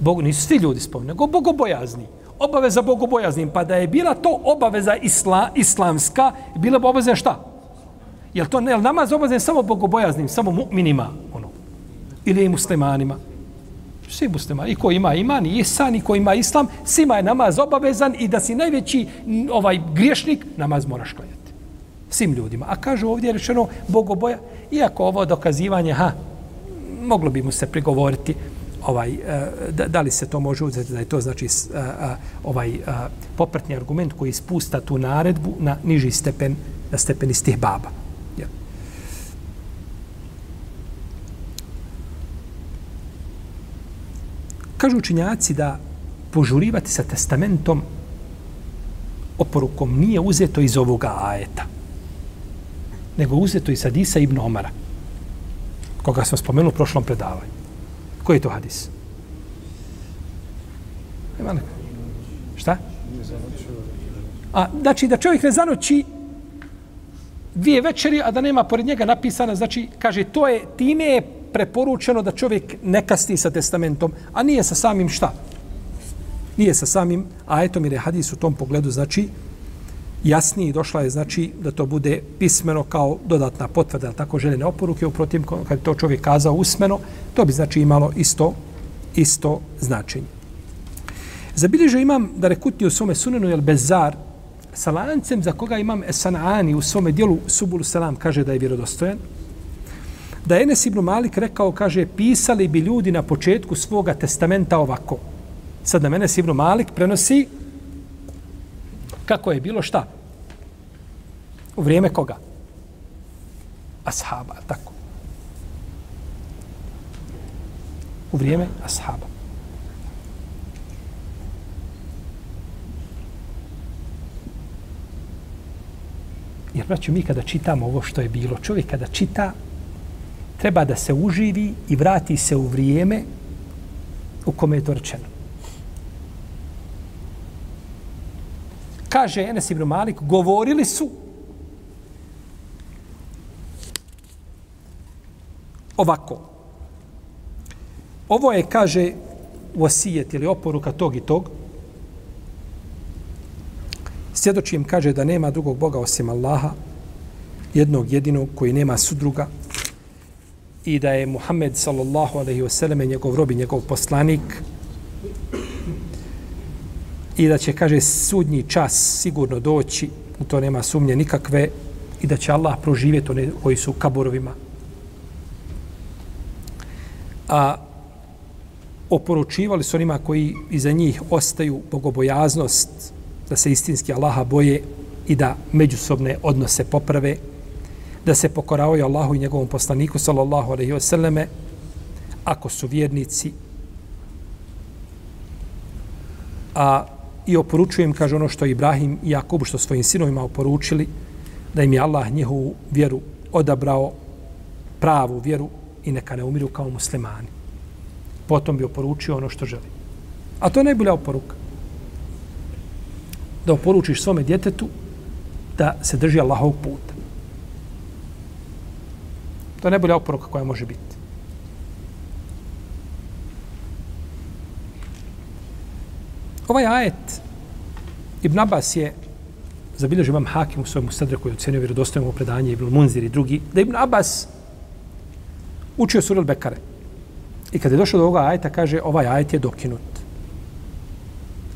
Bog, nisu svi ljudi spomenuti, nego bogobojazni obaveza bogobojaznim, pa da je bila to obaveza isla, islamska, bila bi obaveza šta? Jel to ne, namaz obavezan samo bogobojaznim, samo mu'minima, ono, ili i muslimanima? Svi muslimani, i ko ima iman, i isan, i ko ima islam, svima je namaz obavezan i da si najveći ovaj griješnik, namaz moraš klanjati. Svim ljudima. A kaže ovdje je rečeno bogoboja, iako ovo dokazivanje, ha, moglo bi mu se prigovoriti, ovaj e, da, da li se to može uzeti da je to znači e, e, ovaj popratni poprtni argument koji ispusta tu naredbu na niži stepen na stepen istih baba. Ja. Kažu učinjaci da požurivati sa testamentom oporukom nije uzeto iz ovoga ajeta, nego uzeto iz hadisa Ibn Omara, koga smo spomenuo u prošlom predavanju. Koji je to hadis? E, Ima neko? Šta? A, znači da čovjek ne zanoći dvije večeri, a da nema pored njega napisana, znači, kaže, to je, time je preporučeno da čovjek ne kasni sa testamentom, a nije sa samim šta? Nije sa samim ajetom, jer je hadis u tom pogledu, znači, jasniji došla je, znači, da to bude pismeno kao dodatna potvrda, tako željene oporuke, uprotim, kad to čovjek kazao usmeno, to bi, znači, imalo isto, isto značenje. Zabilježio imam da rekutni u svome sunenu, jel bezar, sa lancem za koga imam Esanani u svome dijelu Subul Selam kaže da je vjerodostojan, da je Enes ibn Malik rekao, kaže, pisali bi ljudi na početku svoga testamenta ovako. Sad nam Enes ibn Malik prenosi kako je bilo šta? U vrijeme koga? Ashaba, tako. U vrijeme ashaba. Jer, braću, mi kada čitamo ovo što je bilo, čovjek kada čita, treba da se uživi i vrati se u vrijeme u kome je to rečeno. Kaže Enes ibn Malik, govorili su ovako. Ovo je, kaže, osijet ili oporuka tog i tog, Svjedoči im kaže da nema drugog Boga osim Allaha, jednog jedinog koji nema sudruga i da je Muhammed sallallahu alaihi wasallam njegov rob i njegov poslanik i da će, kaže, sudnji čas sigurno doći, u to nema sumnje nikakve, i da će Allah proživjeti one koji su u kaborovima. A oporučivali su onima koji iza njih ostaju bogobojaznost, da se istinski Allaha boje i da međusobne odnose poprave, da se pokoravaju Allahu i njegovom poslaniku, sallallahu alejhi ve selleme ako su vjernici. A i oporučujem, kaže ono što Ibrahim i Jakub, što svojim sinovima oporučili, da im je Allah njihovu vjeru odabrao, pravu vjeru i neka ne umiru kao muslimani. Potom bi oporučio ono što želi. A to je najbolja oporuka da oporučiš svome djetetu da se drži Allahov put. To je najbolja oporuka koja može biti. Ovaj ajet Ibn Abbas je zabilježio imam Hakim u svojom sadre koji ocenio vjerodostojno predanje Ibn Munzir i drugi, da Ibn Abbas učio surel Bekare. I kada je došao do ovoga ajeta, kaže, ovaj ajet je dokinut.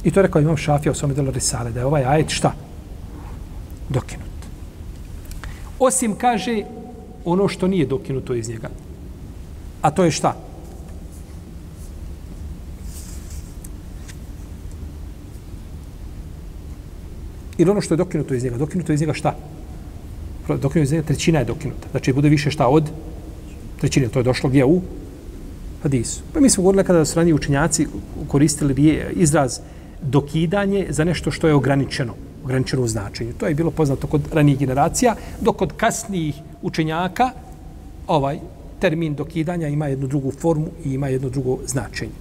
I to je rekao imam Šafija u svome delu Risale, da je ovaj ajet šta? Dokinut. Osim kaže ono što nije dokinuto iz njega. A to je šta? Ili ono što je dokinuto iz njega. Dokinuto iz njega šta? Dokinuto iz njega trećina je dokinuta. Znači bude više šta od trećine. To je došlo gdje u hadisu. Pa mi smo govorili kada su ranije učenjaci koristili izraz dokidanje za nešto što je ograničeno, ograničeno u značenju. To je bilo poznato kod ranijih generacija, dok kod kasnijih učenjaka ovaj termin dokidanja ima jednu drugu formu i ima jedno drugo značenje.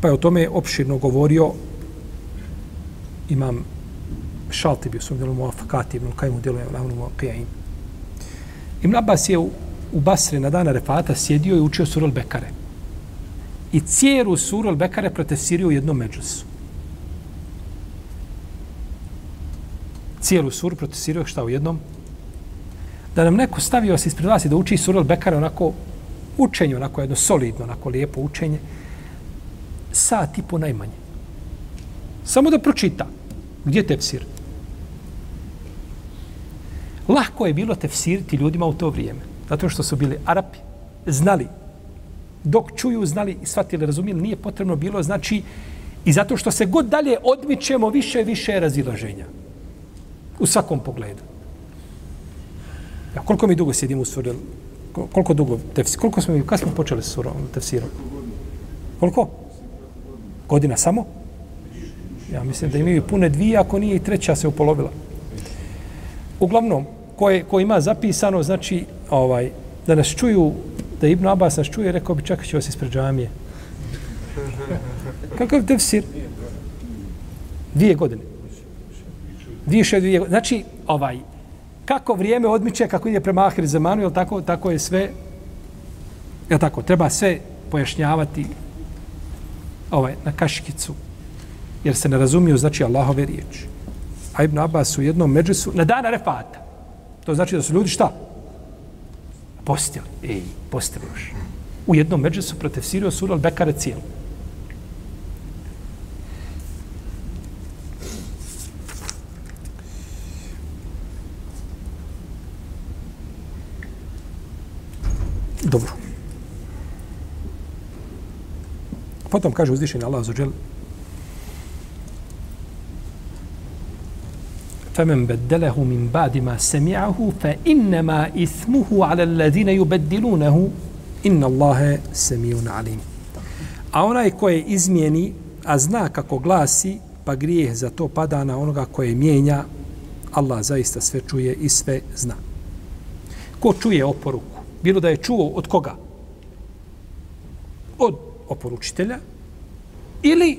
Pa je o tome opširno govorio imam šalti bi u svom delu muafakati, ibn Kajmu delu je lavnu. Ibn Abbas je u, u Basri na dana refata sjedio i učio sural Bekare i cijeru suru Al-Bekare protesirio u jednom međusu. Cijelu suru protesirao šta u jednom? Da nam neko stavio se ispred vas i da uči suru Al-Bekare onako učenje, onako jedno solidno, onako lijepo učenje, sat i po najmanje. Samo da pročita. Gdje je tefsir? Lahko je bilo tefsiriti ljudima u to vrijeme. Zato što su bili Arapi, znali dok čuju, znali i shvatili, razumijeli, nije potrebno bilo, znači, i zato što se god dalje odmičemo, više i više razilaženja. U svakom pogledu. Ja, koliko mi dugo sjedimo u suri, Koliko dugo tefsir? Koliko smo, kad smo počeli s surom, tefsirom? Koliko? Godina samo? Ja mislim da imaju pune dvije, ako nije i treća se upolovila. Uglavnom, ko, je, ko ima zapisano, znači, ovaj, da nas čuju, da Ibn Abbas nas čuje, rekao bi čekat ću vas ispred džamije. Kakav tefsir? Dvije godine. Više od dvije godine. Znači, ovaj, kako vrijeme odmiče, kako ide prema ahir zamanu, jel tako, tako je sve, jel tako, treba sve pojašnjavati ovaj, na kaškicu, jer se ne razumiju, znači, Allahove riječi. A Ibn Abbas u jednom međusu, na dana refata, to znači da su ljudi šta? Postili. Ej, postili još. U jednom međusu protefsirio sura al-Bekare cijelu. Dobro. Potom kaže uzvišeni Allah za džel فمن بدله من بعد ما سمعه فإنما إثمه على الذين يبدلونه إن الله سميع عليم A onaj ko je izmijeni, a zna kako glasi, pa grijeh za to pada na onoga koje mijenja, Allah zaista sve čuje i sve zna. Ko čuje oporuku? Bilo da je čuo od koga? Od oporučitelja ili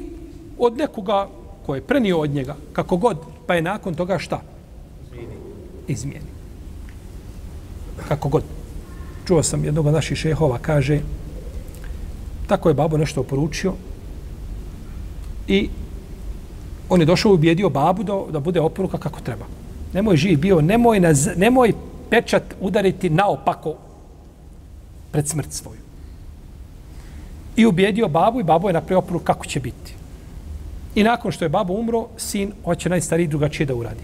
od nekoga ko je prenio od njega, kako god, pa je nakon toga šta? Izmijeni. Kako god. Čuo sam jednog od naših šehova, kaže, tako je babo nešto oporučio i on je došao i ubijedio babu da, da bude oporuka kako treba. Nemoj živ bio, nemoj, naz, nemoj pečat udariti naopako pred smrt svoju. I ubijedio babu i babo je napravio oporuku kako će biti. I nakon što je babo umro, sin hoće najstariji drugačije da uradi.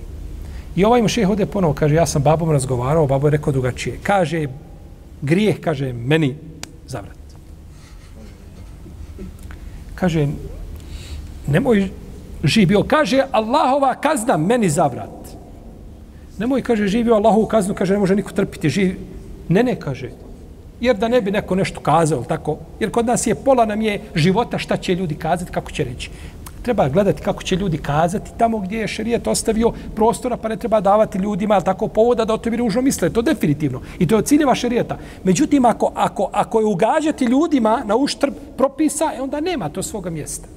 I ovaj mu šeh ode ponovo, kaže, ja sam babom razgovarao, babo je rekao drugačije. Kaže, grijeh, kaže, meni zavrat. Kaže, nemoj živio. Kaže, Allahova kazna meni zavrat. Nemoj, kaže, živio Allahovu kaznu, kaže, ne može niko trpiti. Živ... Ne, ne, kaže. Jer da ne bi neko nešto kazao, tako. Jer kod nas je pola nam je života šta će ljudi kazati, kako će reći. Treba gledati kako će ljudi kazati tamo gdje je šerijet ostavio prostora, pa ne treba davati ljudima ali tako povoda da o tebi ružno misle. To definitivno. I to je od ciljeva šerijeta. Međutim, ako, ako, ako je ugađati ljudima na uštrb propisa, e onda nema to svoga mjesta.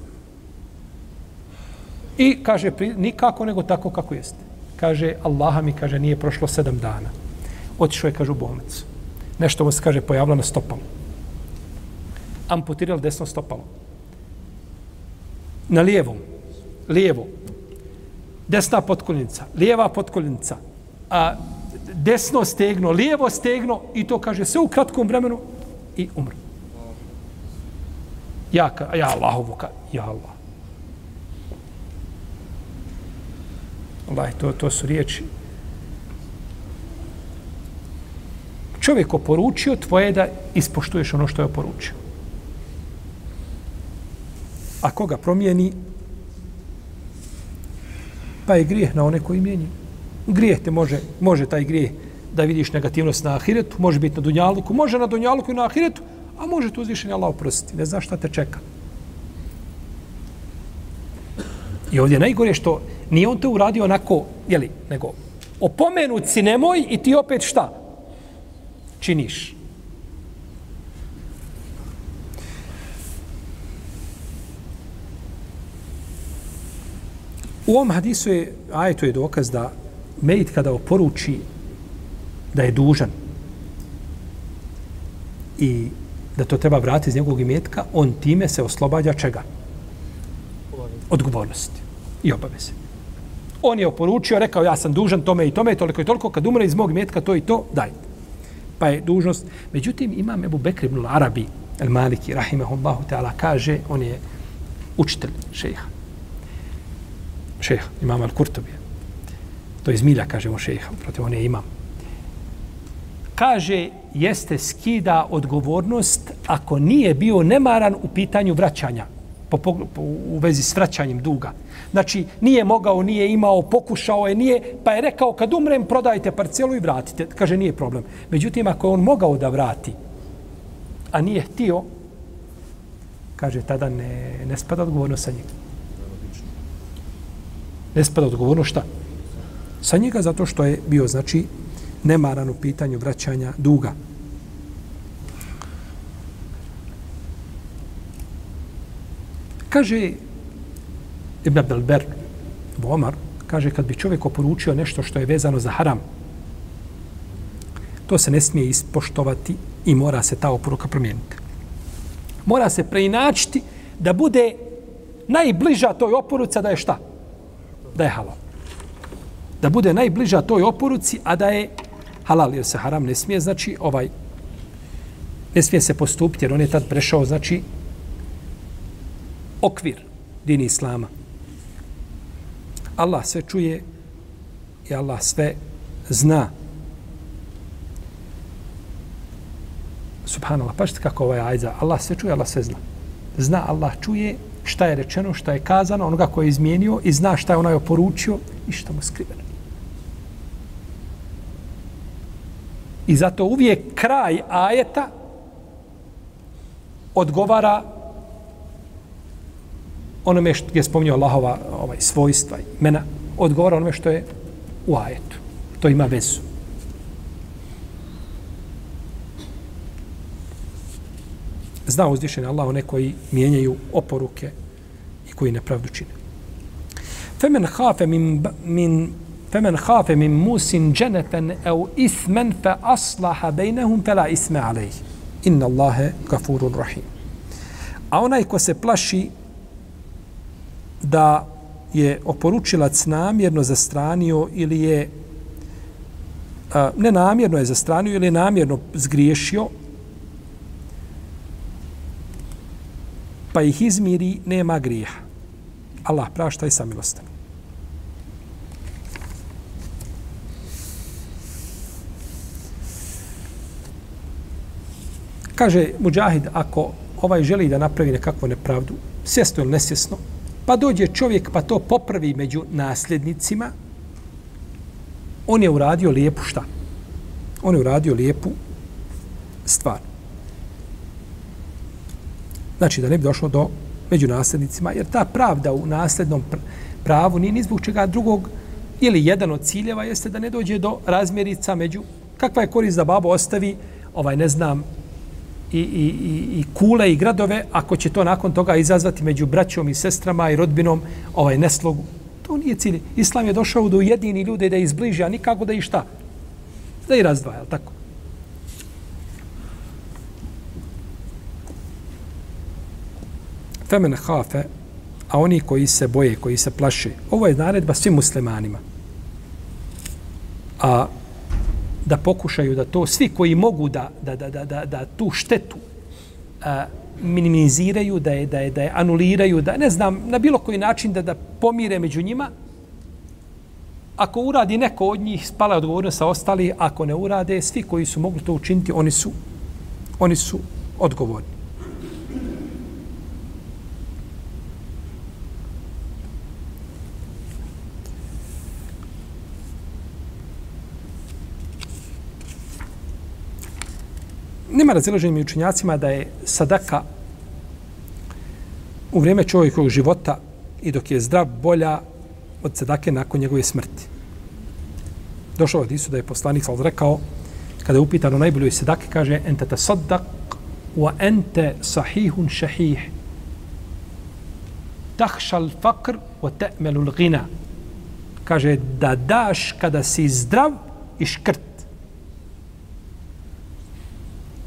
I kaže, nikako nego tako kako jeste. Kaže, Allaha mi kaže, nije prošlo sedam dana. Otišao je, kaže, u bolnicu. Nešto mu se, kaže, pojavilo na stopalu. Amputirali desno stopalo. Na lijevom. Lijevo. Desna potkoljenica. Lijeva potkoljenica. A, desno stegno, lijevo stegno i to kaže sve u kratkom vremenu i umre. Ja, ka, ja Allahovu, ka, ja Allah. Allah, to, to su riječi. Čovjek oporučio, tvoje je da ispoštuješ ono što je oporučio. A koga promijeni, pa je grijeh na one koji mijenju. Grijeh te može, može taj grijeh da vidiš negativnost na ahiretu, može biti na dunjaluku, može na dunjaluku i na ahiretu, a može to uzvišenje Allah oprostiti. Ne znaš šta te čeka. I ovdje najgore što nije on to uradio onako, jeli, nego opomenut si nemoj i ti opet šta? Činiš. U ovom hadisu je, ajetu je dokaz da Mejit kada oporuči da je dužan i da to treba vratiti iz njegovog imetka, on time se oslobađa čega? Odgovornosti i obaveze. On je oporučio, rekao ja sam dužan tome i tome, toliko i toliko, kad umre iz mog imetka to i to, daj. Pa je dužnost. Međutim, imam Ebu Bekr ibn Arabi, el Maliki, rahimahullahu ta'ala, kaže, on je učitelj šeha. Šeha, imam al Kurtobije. To je zmilja, kažemo šeha, protiv on je imam. Kaže, jeste skida odgovornost ako nije bio nemaran u pitanju vraćanja po, po, po, u vezi s vraćanjem duga. Znači, nije mogao, nije imao, pokušao je, nije, pa je rekao, kad umrem, prodajte parcelu i vratite. Kaže, nije problem. Međutim, ako je on mogao da vrati, a nije htio, kaže, tada ne, ne spada odgovornost sa njega. Ne spada odgovornost šta? Sa njega zato što je bio, znači, nemaran u pitanju vraćanja duga. Kaže Ibn Abdelber, Omar, kaže kad bi čovjek oporučio nešto što je vezano za haram, to se ne smije ispoštovati i mora se ta oporuka promijeniti. Mora se preinačiti da bude najbliža toj oporuci, da je šta? Da je halal. Da bude najbliža toj oporuci, a da je halal, jer se haram ne smije, znači ovaj, ne smije se postupiti, jer on je tad prešao, znači, okvir dini Islama. Allah sve čuje i Allah sve zna. Subhanallah, pa kako ovaj ajza? Allah sve čuje, Allah sve zna. Zna, Allah čuje šta je rečeno, šta je kazano, onoga ko je izmijenio i zna šta je onaj oporučio i šta mu skriveno. I zato uvijek kraj ajeta odgovara onome što je spomnio Allahova ovaj, svojstva imena, odgovara onome što je u ajetu. To ima vezu. Zna uzdišen Allah one koji mijenjaju oporuke i koji nepravdu čine. Femen hafe min, min فمن خاف min musin جنفا أو إثما فأصلح aslaha فلا إثم عليه. إن الله غفور رحيم. rahim. A onaj ko se plaši da je oporučilac namjerno zastranio ili je a, nenamjerno je zastranio ili je namjerno zgriješio, pa ih izmiri, nema grijeha. Allah prašta i samilostan. Kaže Mujahid, ako ovaj želi da napravi nekakvu nepravdu, svjesno ili nesvjesno, pa dođe čovjek pa to popravi među nasljednicima, on je uradio lijepu šta? On je uradio lijepu stvar. Znači da ne bi došlo do među nasljednicima, jer ta pravda u nasljednom pravu nije ni zbog čega drugog ili jedan od ciljeva jeste da ne dođe do razmjerica među kakva je korist da babo ostavi ovaj ne znam i, i, i, i kule i gradove, ako će to nakon toga izazvati među braćom i sestrama i rodbinom ovaj neslogu. To nije cilj. Islam je došao da ujedini ljude da izbliži, a nikako da i šta? Da i razdvaja, tako? Femen hafe, a oni koji se boje, koji se plaše, ovo je naredba svim muslimanima. A da pokušaju da to svi koji mogu da, da, da, da, da, da tu štetu a, minimiziraju, da je, da, je, da je anuliraju, da ne znam, na bilo koji način da, da pomire među njima, ako uradi neko od njih, spala je odgovornost sa ostali, ako ne urade, svi koji su mogli to učiniti, oni su, oni su odgovorni. Nema razilaženja među učinjacima da je sadaka u vrijeme čovjekovog života i dok je zdrav bolja od sadake nakon njegove smrti. Došao od Isu da je poslanik sal rekao kada je upitan o najboljoj sadake kaže ente te saddak wa ente sahihun šahih. Tahšal fakr wa te'melul gina kaže da daš kada si zdrav i škrt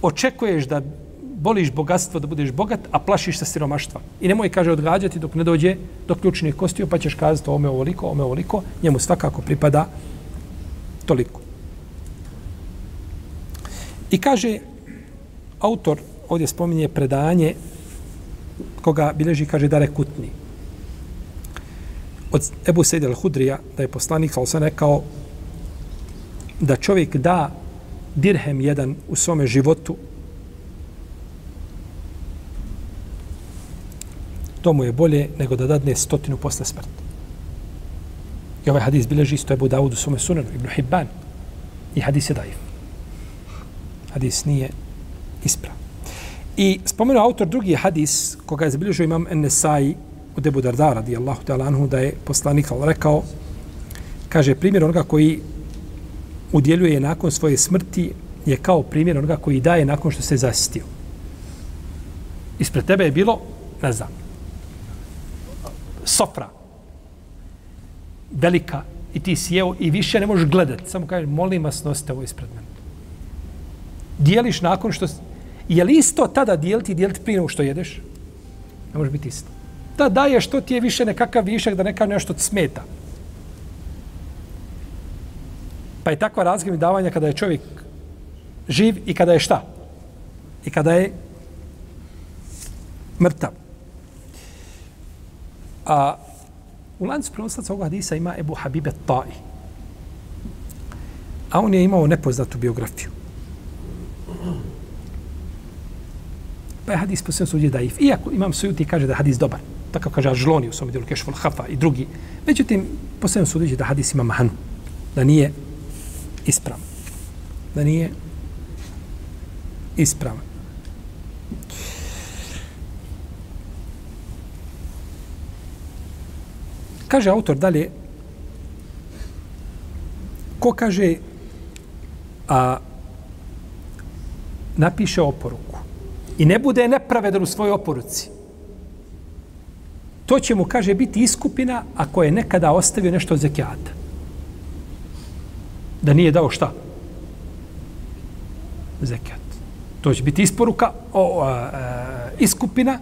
očekuješ da boliš bogatstvo, da budeš bogat, a plašiš se siromaštva. I nemoj, kaže, odgađati dok ne dođe do ključnih kostiju, pa ćeš kazati ome ovoliko, ome ovoliko, njemu svakako pripada toliko. I kaže, autor ovdje spominje predanje koga bileži, kaže, da rekutni. Od Ebu Sejde al-Hudrija, da je poslanik, ali sam rekao, da čovjek da dirhem jedan u svome životu to mu je bolje nego da dadne stotinu posle smrti. I ovaj hadis bileži isto Ebu Dawud u svome sunanu, Ibn Hibban. I hadis je daif. Hadis nije isprav. I spomenuo autor drugi hadis koga je zabilježio imam Enesai od Ebu Darda radijallahu ta'ala anhu da je poslanik rekao kaže primjer onoga koji udjeljuje nakon svoje smrti je kao primjer onoga koji daje nakon što se zasitio. Ispred tebe je bilo, ne znam, sofra, velika, i ti si jeo i više ne možeš gledati. Samo kaže, molim vas, nosite ovo ispred mene. Dijeliš nakon što... Je li isto tada dijeliti i dijeliti prije što jedeš? Ne može biti isto. Da daješ što ti je više nekakav višak, da neka nešto smeta. Pa je takva razgleda davanja kada je čovjek živ i kada je šta? I kada je mrtav. A u lancu prenoslaca ovog hadisa ima Ebu Habibe Ta'i. A on je imao nepoznatu biografiju. Pa je hadis po svem suđe daif. Iako imam sujuti kaže da hadis dobar. Tako kaže Ažloni u svom dijelu Kešful Hafa i drugi. Međutim, po svem suđe da hadis ima mahanu. Da nije ispravan. Da nije ispravan. Kaže autor dalje, ko kaže, a, napiše oporuku i ne bude nepravedan u svojoj oporuci, to će mu, kaže, biti iskupina ako je nekada ostavio nešto od zekijata. Da nije dao šta? Zekat. To će biti isporuka, o, a, a, e, iskupina,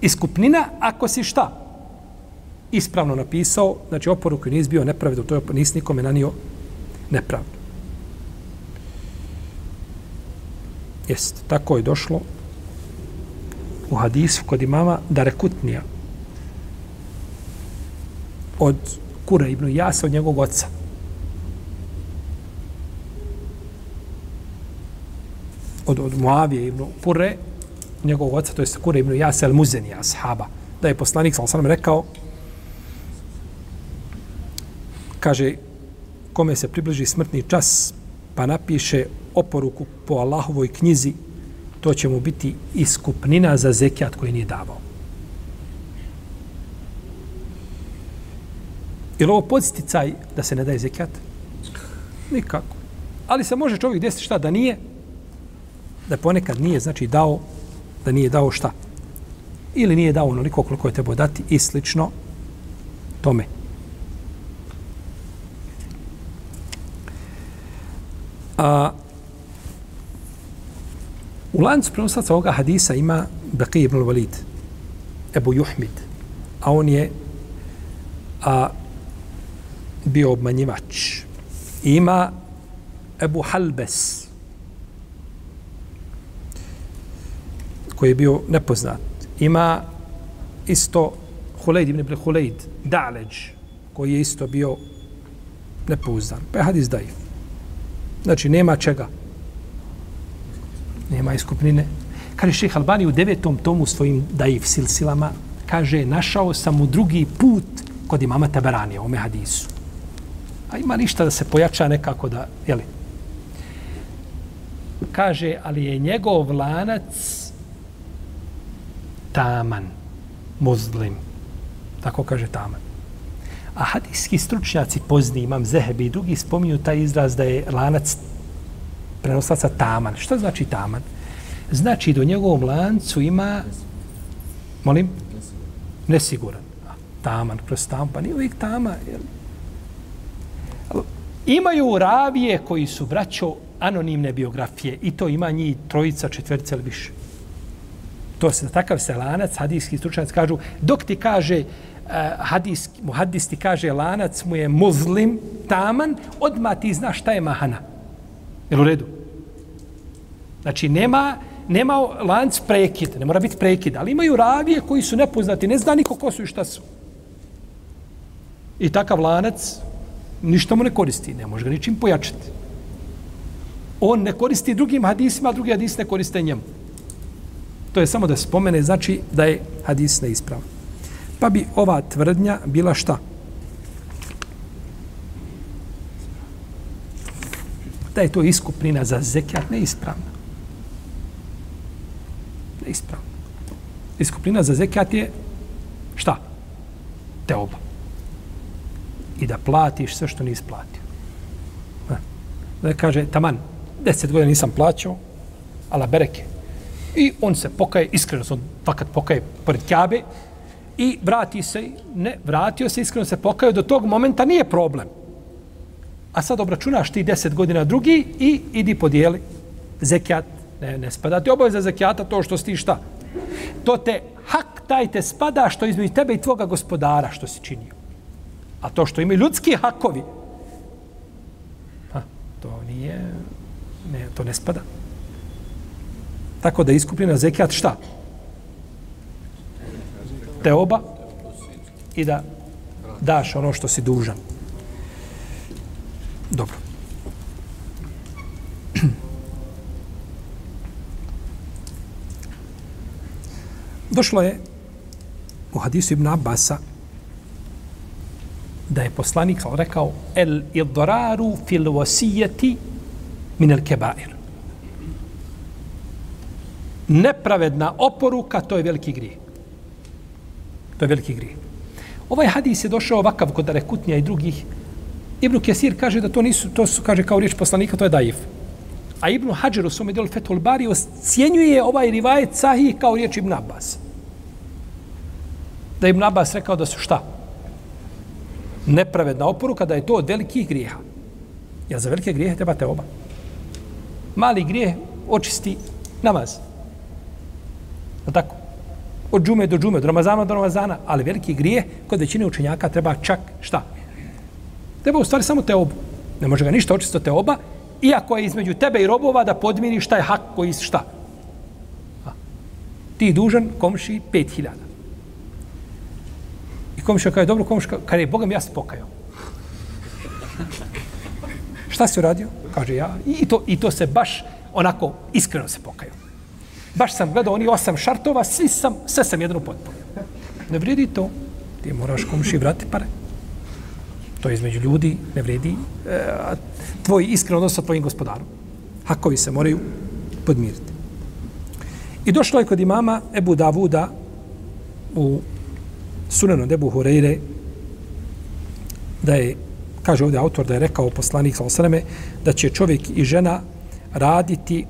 iskupnina ako si šta? ispravno napisao, znači oporuku nije izbio nepravdu, to je nisi nikome nanio nepravdu. Jest, tako je došlo u hadisu kod imama Darekutnija od Kura ibn Jasa od njegovog oca. Od, od Muavije ibn Kure, njegovog oca, to je Kure ibn Jasa el-Muzenija, ashaba. Da je poslanik, sam sam rekao, kaže, kome se približi smrtni čas, pa napiše oporuku po Allahovoj knjizi, to će mu biti iskupnina za zekijat koji nije davao. Je li ovo podsticaj da se ne daje zekijat? Nikako. Ali se može čovjek desiti šta da nije, da ponekad nije, znači dao, da nije dao šta. Ili nije dao onoliko koliko je trebao dati i slično tome. A, u lancu prenosaca ovoga hadisa ima Baqi ibn Walid, Ebu Juhmid, a on je a, bio obmanjivač. Ima Ebu Halbes, koji je bio nepoznat. Ima isto Huleid ibn Huleid, Da'leđ, koji je isto bio nepouzdan. Pa je hadis daif. Znači, nema čega. Nema iskupnine. Kaže šeha Albani u devetom tomu svojim daif silsilama, kaže, našao sam u drugi put kod imama Taberanija, ome hadisu. A ima ništa da se pojača nekako da, jeli? Kaže, ali je njegov lanac taman, muzlim. Tako kaže taman. A hadijski stručnjaci pozni, imam Zehebi i drugi, spominju taj izraz da je lanac prenoslaca taman. Što znači taman? Znači do njegovom lancu ima, molim, nesiguran. A, taman, kroz taman, pa nije uvijek tama. Jel? Imaju ravije koji su braćo anonimne biografije i to ima njih trojica, četvrca ili više. To se takav se lanac, hadijski stručnjaci kažu, dok ti kaže, eh, uh, hadis, mu hadis ti kaže lanac mu je muzlim, taman, odma ti znaš šta je mahana. Jel u redu? Znači, nema, nema lanc prekid, ne mora biti prekid, ali imaju ravije koji su nepoznati, ne zna niko ko su i šta su. I takav lanac ništa mu ne koristi, ne može ga ničim pojačati. On ne koristi drugim hadisima, a drugi hadis ne koriste njemu. To je samo da spomene, znači da je hadis neispravan. Pa bi ova tvrdnja bila šta? Da je to iskupnina za zekijat neispravna. Neispravna. Iskupnina za zekijat je šta? Teoba. I da platiš sve što nisi platio. Da kaže, taman, deset godina nisam plaćao, ala bereke. I on se pokaje, iskreno se on fakat pokaje pored Kjabe i vrati se, ne, vratio se, iskreno se pokaje, do tog momenta nije problem. A sad obračunaš ti deset godina drugi i idi podijeli zekijat. Ne, ne spada ti obaveza zekijata to što si šta. To te hak taj te spada što između tebe i tvoga gospodara što si činio. A to što imaju ljudski hakovi, ha, to nije, ne, to ne spada. Tako da iskupljena zekijat šta? Te oba i da daš ono što si dužan. Dobro. Došlo je u hadisu Ibn Abasa da je poslanik rekao el idraru fil wasiyati min al kebair nepravedna oporuka, to je veliki grije. To je veliki grije. Ovaj hadis je došao ovakav kod Arekutnija i drugih. Ibn Kesir kaže da to nisu, to su, kaže kao riječ poslanika, to je daif. A Ibn Hajar u svome delu Fethul Bari ocjenjuje ovaj rivajet sahih kao riječ Ibn Abbas. Da Ibn Abbas rekao da su šta? Nepravedna oporuka, da je to od velikih grijeha. Ja za velike grijehe trebate oba. Mali grijeh očisti namaz. Je tako? Od džume do džume, od Ramazana do Ramazana, ali veliki grije kod većine učenjaka treba čak šta? Treba u stvari samo te obu. Ne može ga ništa očisto te oba, iako je između tebe i robova da podmiri šta je hak koji šta. A. Ti dužan komši 5000. I komšija kaže, dobro komšija, kada je Bogam ja se pokajao. šta si uradio? Kaže ja. I to, I to se baš onako iskreno se pokajao baš sam gledao oni osam šartova, svi sam, sve sam jedno potpuno. Ne vredi to. Ti moraš komši vrati pare. To je između ljudi, ne vredi e, tvoj iskren odnos sa tvojim gospodarom. Hakovi se moraju podmiriti. I došlo je kod imama Ebu Davuda u sunenu Ebu Hureyre da je, kaže ovdje autor, da je rekao poslanik sa osreme, da će čovjek i žena raditi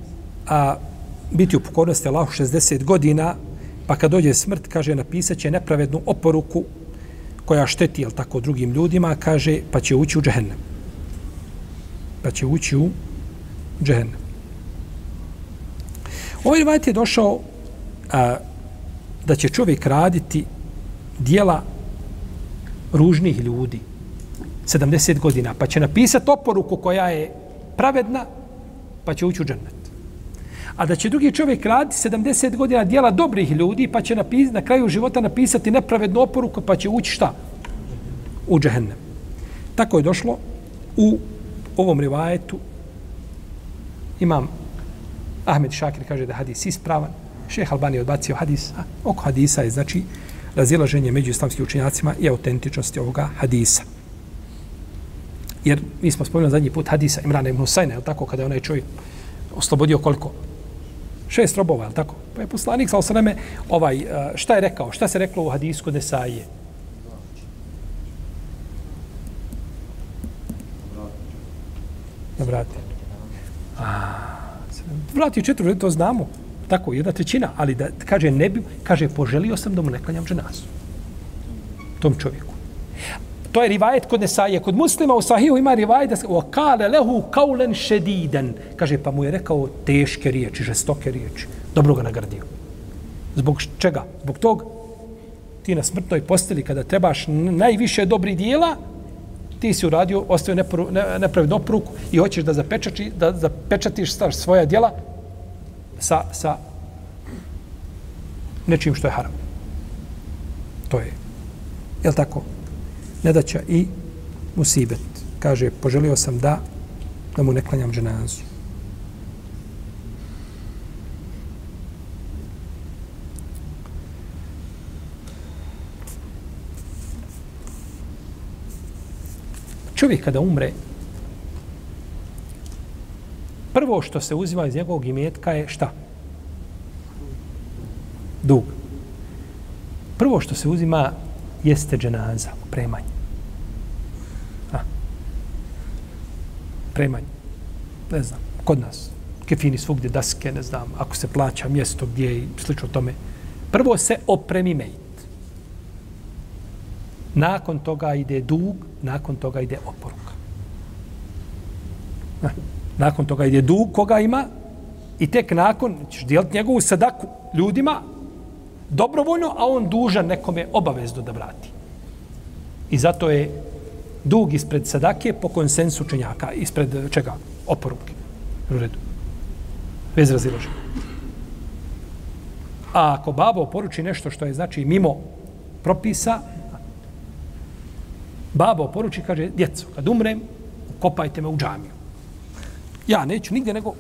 a, biti u pokornosti Allahu 60 godina, pa kad dođe smrt, kaže, napisat će nepravednu oporuku koja šteti, jel tako, drugim ljudima, kaže, pa će ući u džehennem. Pa će ući u džehennem. Ovaj rivajt je došao a, da će čovjek raditi dijela ružnih ljudi 70 godina, pa će napisati oporuku koja je pravedna, pa će ući u džennet a da će drugi čovjek raditi 70 godina dijela dobrih ljudi, pa će napis, na kraju života napisati nepravednu oporuku, pa će ući šta? U džehennem. Tako je došlo u ovom rivajetu. Imam Ahmed Šakir kaže da hadis ispravan. Šeh Albani je odbacio hadis. A oko hadisa je znači razilaženje među islamskim učenjacima i autentičnosti ovoga hadisa. Jer mi smo spomenuli zadnji put hadisa Imrana ibn Husayna, je tako, kada je onaj čovjek oslobodio koliko? Šest robova, je tako? Pa je poslanik, sa osaname, ovaj, eh, šta je rekao? Šta se reklo u hadisku Nesaije? Da vrati. A, vrati četiri, to znamo. Tako, jedna trećina, ali da kaže ne bi, kaže poželio sam da mu ne klanjam dženazu. Tom čovjeku. To je rivajet kod Nesaije. Kod muslima u Sahiju ima rivajet da se o kale lehu kaulen šediden. Kaže, pa mu je rekao teške riječi, žestoke riječi. Dobro ga nagradio. Zbog čega? Zbog tog ti na smrtnoj posteli kada trebaš najviše dobri dijela, ti si uradio, ostavio nepravednu opruku i hoćeš da zapečači, da zapečatiš svoja dijela sa, sa nečim što je haram. To je. Je li tako? nedaća i musibet. Kaže, poželio sam da, da mu ne klanjam dženazu. Čovjek kada umre, prvo što se uzima iz njegovog imetka je šta? Dug. Prvo što se uzima jeste dženaza, opremanje. Opremanje. Ne znam, kod nas. Kefini svugdje daske, ne znam, ako se plaća mjesto gdje i slično tome. Prvo se opremi mejt. Nakon toga ide dug, nakon toga ide oporuka. Na, Nakon toga ide dug koga ima i tek nakon ćeš dijeliti njegovu sadaku ljudima dobrovoljno, a on dužan nekome obavezno da vrati. I zato je dug ispred sadake po konsensu učenjaka, ispred e, čega? Oporuke. U redu. Bez razilaženja. A ako babo poruči nešto što je znači mimo propisa, babo poruči, kaže, djeco, kad umrem, kopajte me u džamiju. Ja neću nigdje nego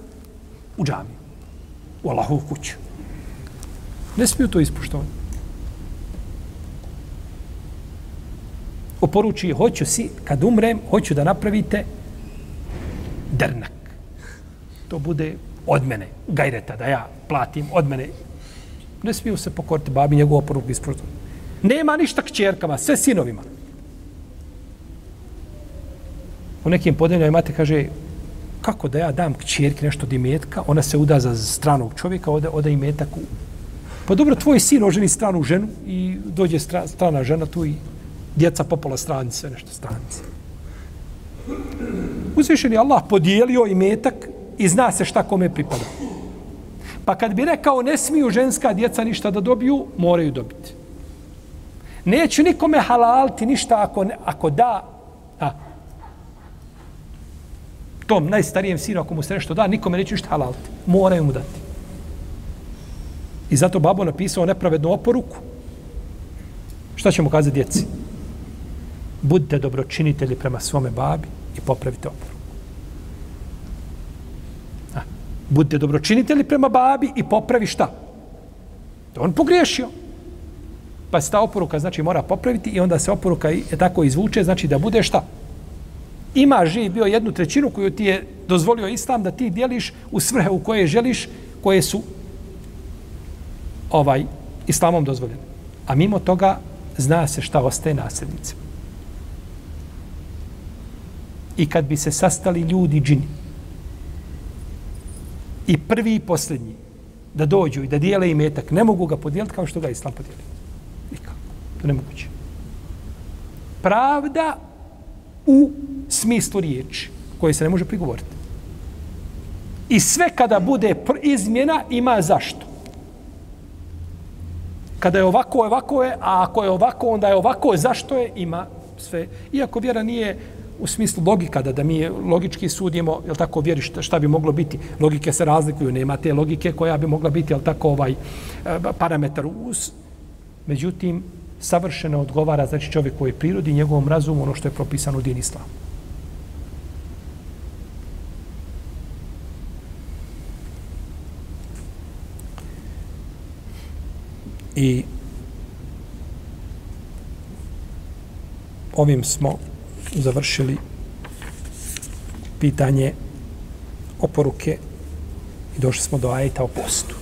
u džamiju. U Allahovu kuću. Ne smiju to ispuštovati. Oporuči, hoću si, kad umrem, hoću da napravite drnak. To bude od mene, gajreta, da ja platim od mene. Ne smiju se pokoriti babi njegovu oporuku ispuštovati. Nema ništa k čerkama, sve sinovima. U nekim podeljama imate, kaže, kako da ja dam k nešto od imetka, ona se uda za stranog čovjeka, ode, ode imetak u Pa dobro, tvoj sin oženi stranu ženu i dođe stra, strana žena tu i djeca popola stranice, nešto stranice. Uzvišen je Allah podijelio i metak i zna se šta kome pripada. Pa kad bi rekao ne smiju ženska djeca ništa da dobiju, moraju dobiti. Neću nikome halalti ništa ako, ne, ako da, a, tom najstarijem sinu ako mu se nešto da, nikome neću ništa halalti. Moraju mu dati. I zato babo napisao nepravednu oporuku. Šta ćemo kazati djeci? Budite dobročinitelji prema svome babi i popravite oporuku. A, budite dobročinitelji prema babi i popravi šta? To on pogriješio. Pa se ta oporuka znači mora popraviti i onda se oporuka je tako izvuče, znači da bude šta? Ima živ bio jednu trećinu koju ti je dozvolio islam da ti dijeliš u svrhe u koje želiš, koje su ovaj islamom dozvoljene. A mimo toga zna se šta ostaje nasljednicima. I kad bi se sastali ljudi džini i prvi i posljednji da dođu i da dijele imetak, ne mogu ga podijeliti kao što ga islam podijeli. Nikako. To ne moguće. Pravda u smislu riječi koje se ne može prigovoriti. I sve kada bude izmjena ima zašto kada je ovako, ovako je, a ako je ovako, onda je ovako, zašto je, ima sve. Iako vjera nije u smislu logika, da, da mi logički sudimo, je tako, vjeri šta, šta bi moglo biti. Logike se razlikuju, nema te logike koja bi mogla biti, je tako, ovaj e, parametar uz. Međutim, savršeno odgovara, znači čovjek koji je prirodi, njegovom razumu, ono što je propisano u din islamu. I ovim smo završili pitanje oporuke i došli smo do ajeta o postu.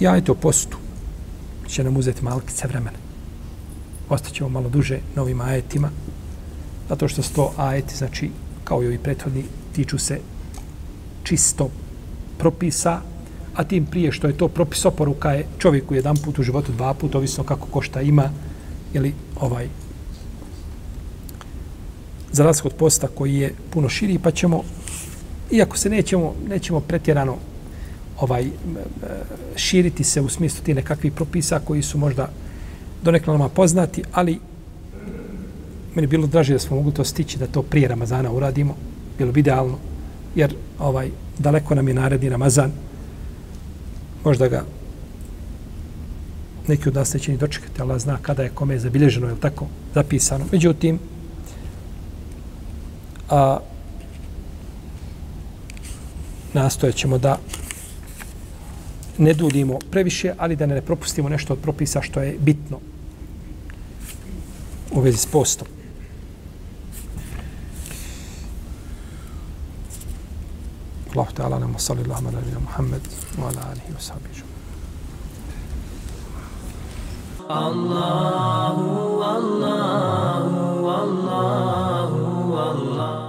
I ajeta o postu će nam uzeti malkice vremena. Ostaćemo malo duže novim ajetima, zato što sto ajeti, znači, kao i ovi prethodni, tiču se čisto propisa, a tim prije što je to propis oporuka je čovjeku jedan put u životu, dva put, ovisno kako ko šta ima, ili ovaj, za razliku od posta koji je puno širi, pa ćemo, iako se nećemo, nećemo pretjerano ovaj širiti se u smislu ti nekakvih propisa koji su možda donekle nama poznati, ali meni bilo draže da smo mogli to stići, da to prije Ramazana uradimo, bilo bi idealno, jer ovaj daleko nam je naredni Ramazan, možda ga neki od nas neće ni dočekati, Allah zna kada je kome je zabilježeno, je tako, zapisano. Međutim, a, nastojat ćemo da ne duljimo previše, ali da ne propustimo nešto od propisa što je bitno. u vezi s postom. الله تعالى أعلم. وصلى اللهم على نبينا محمد وعلى آله وصحبه أجمعين. الله الله الله الله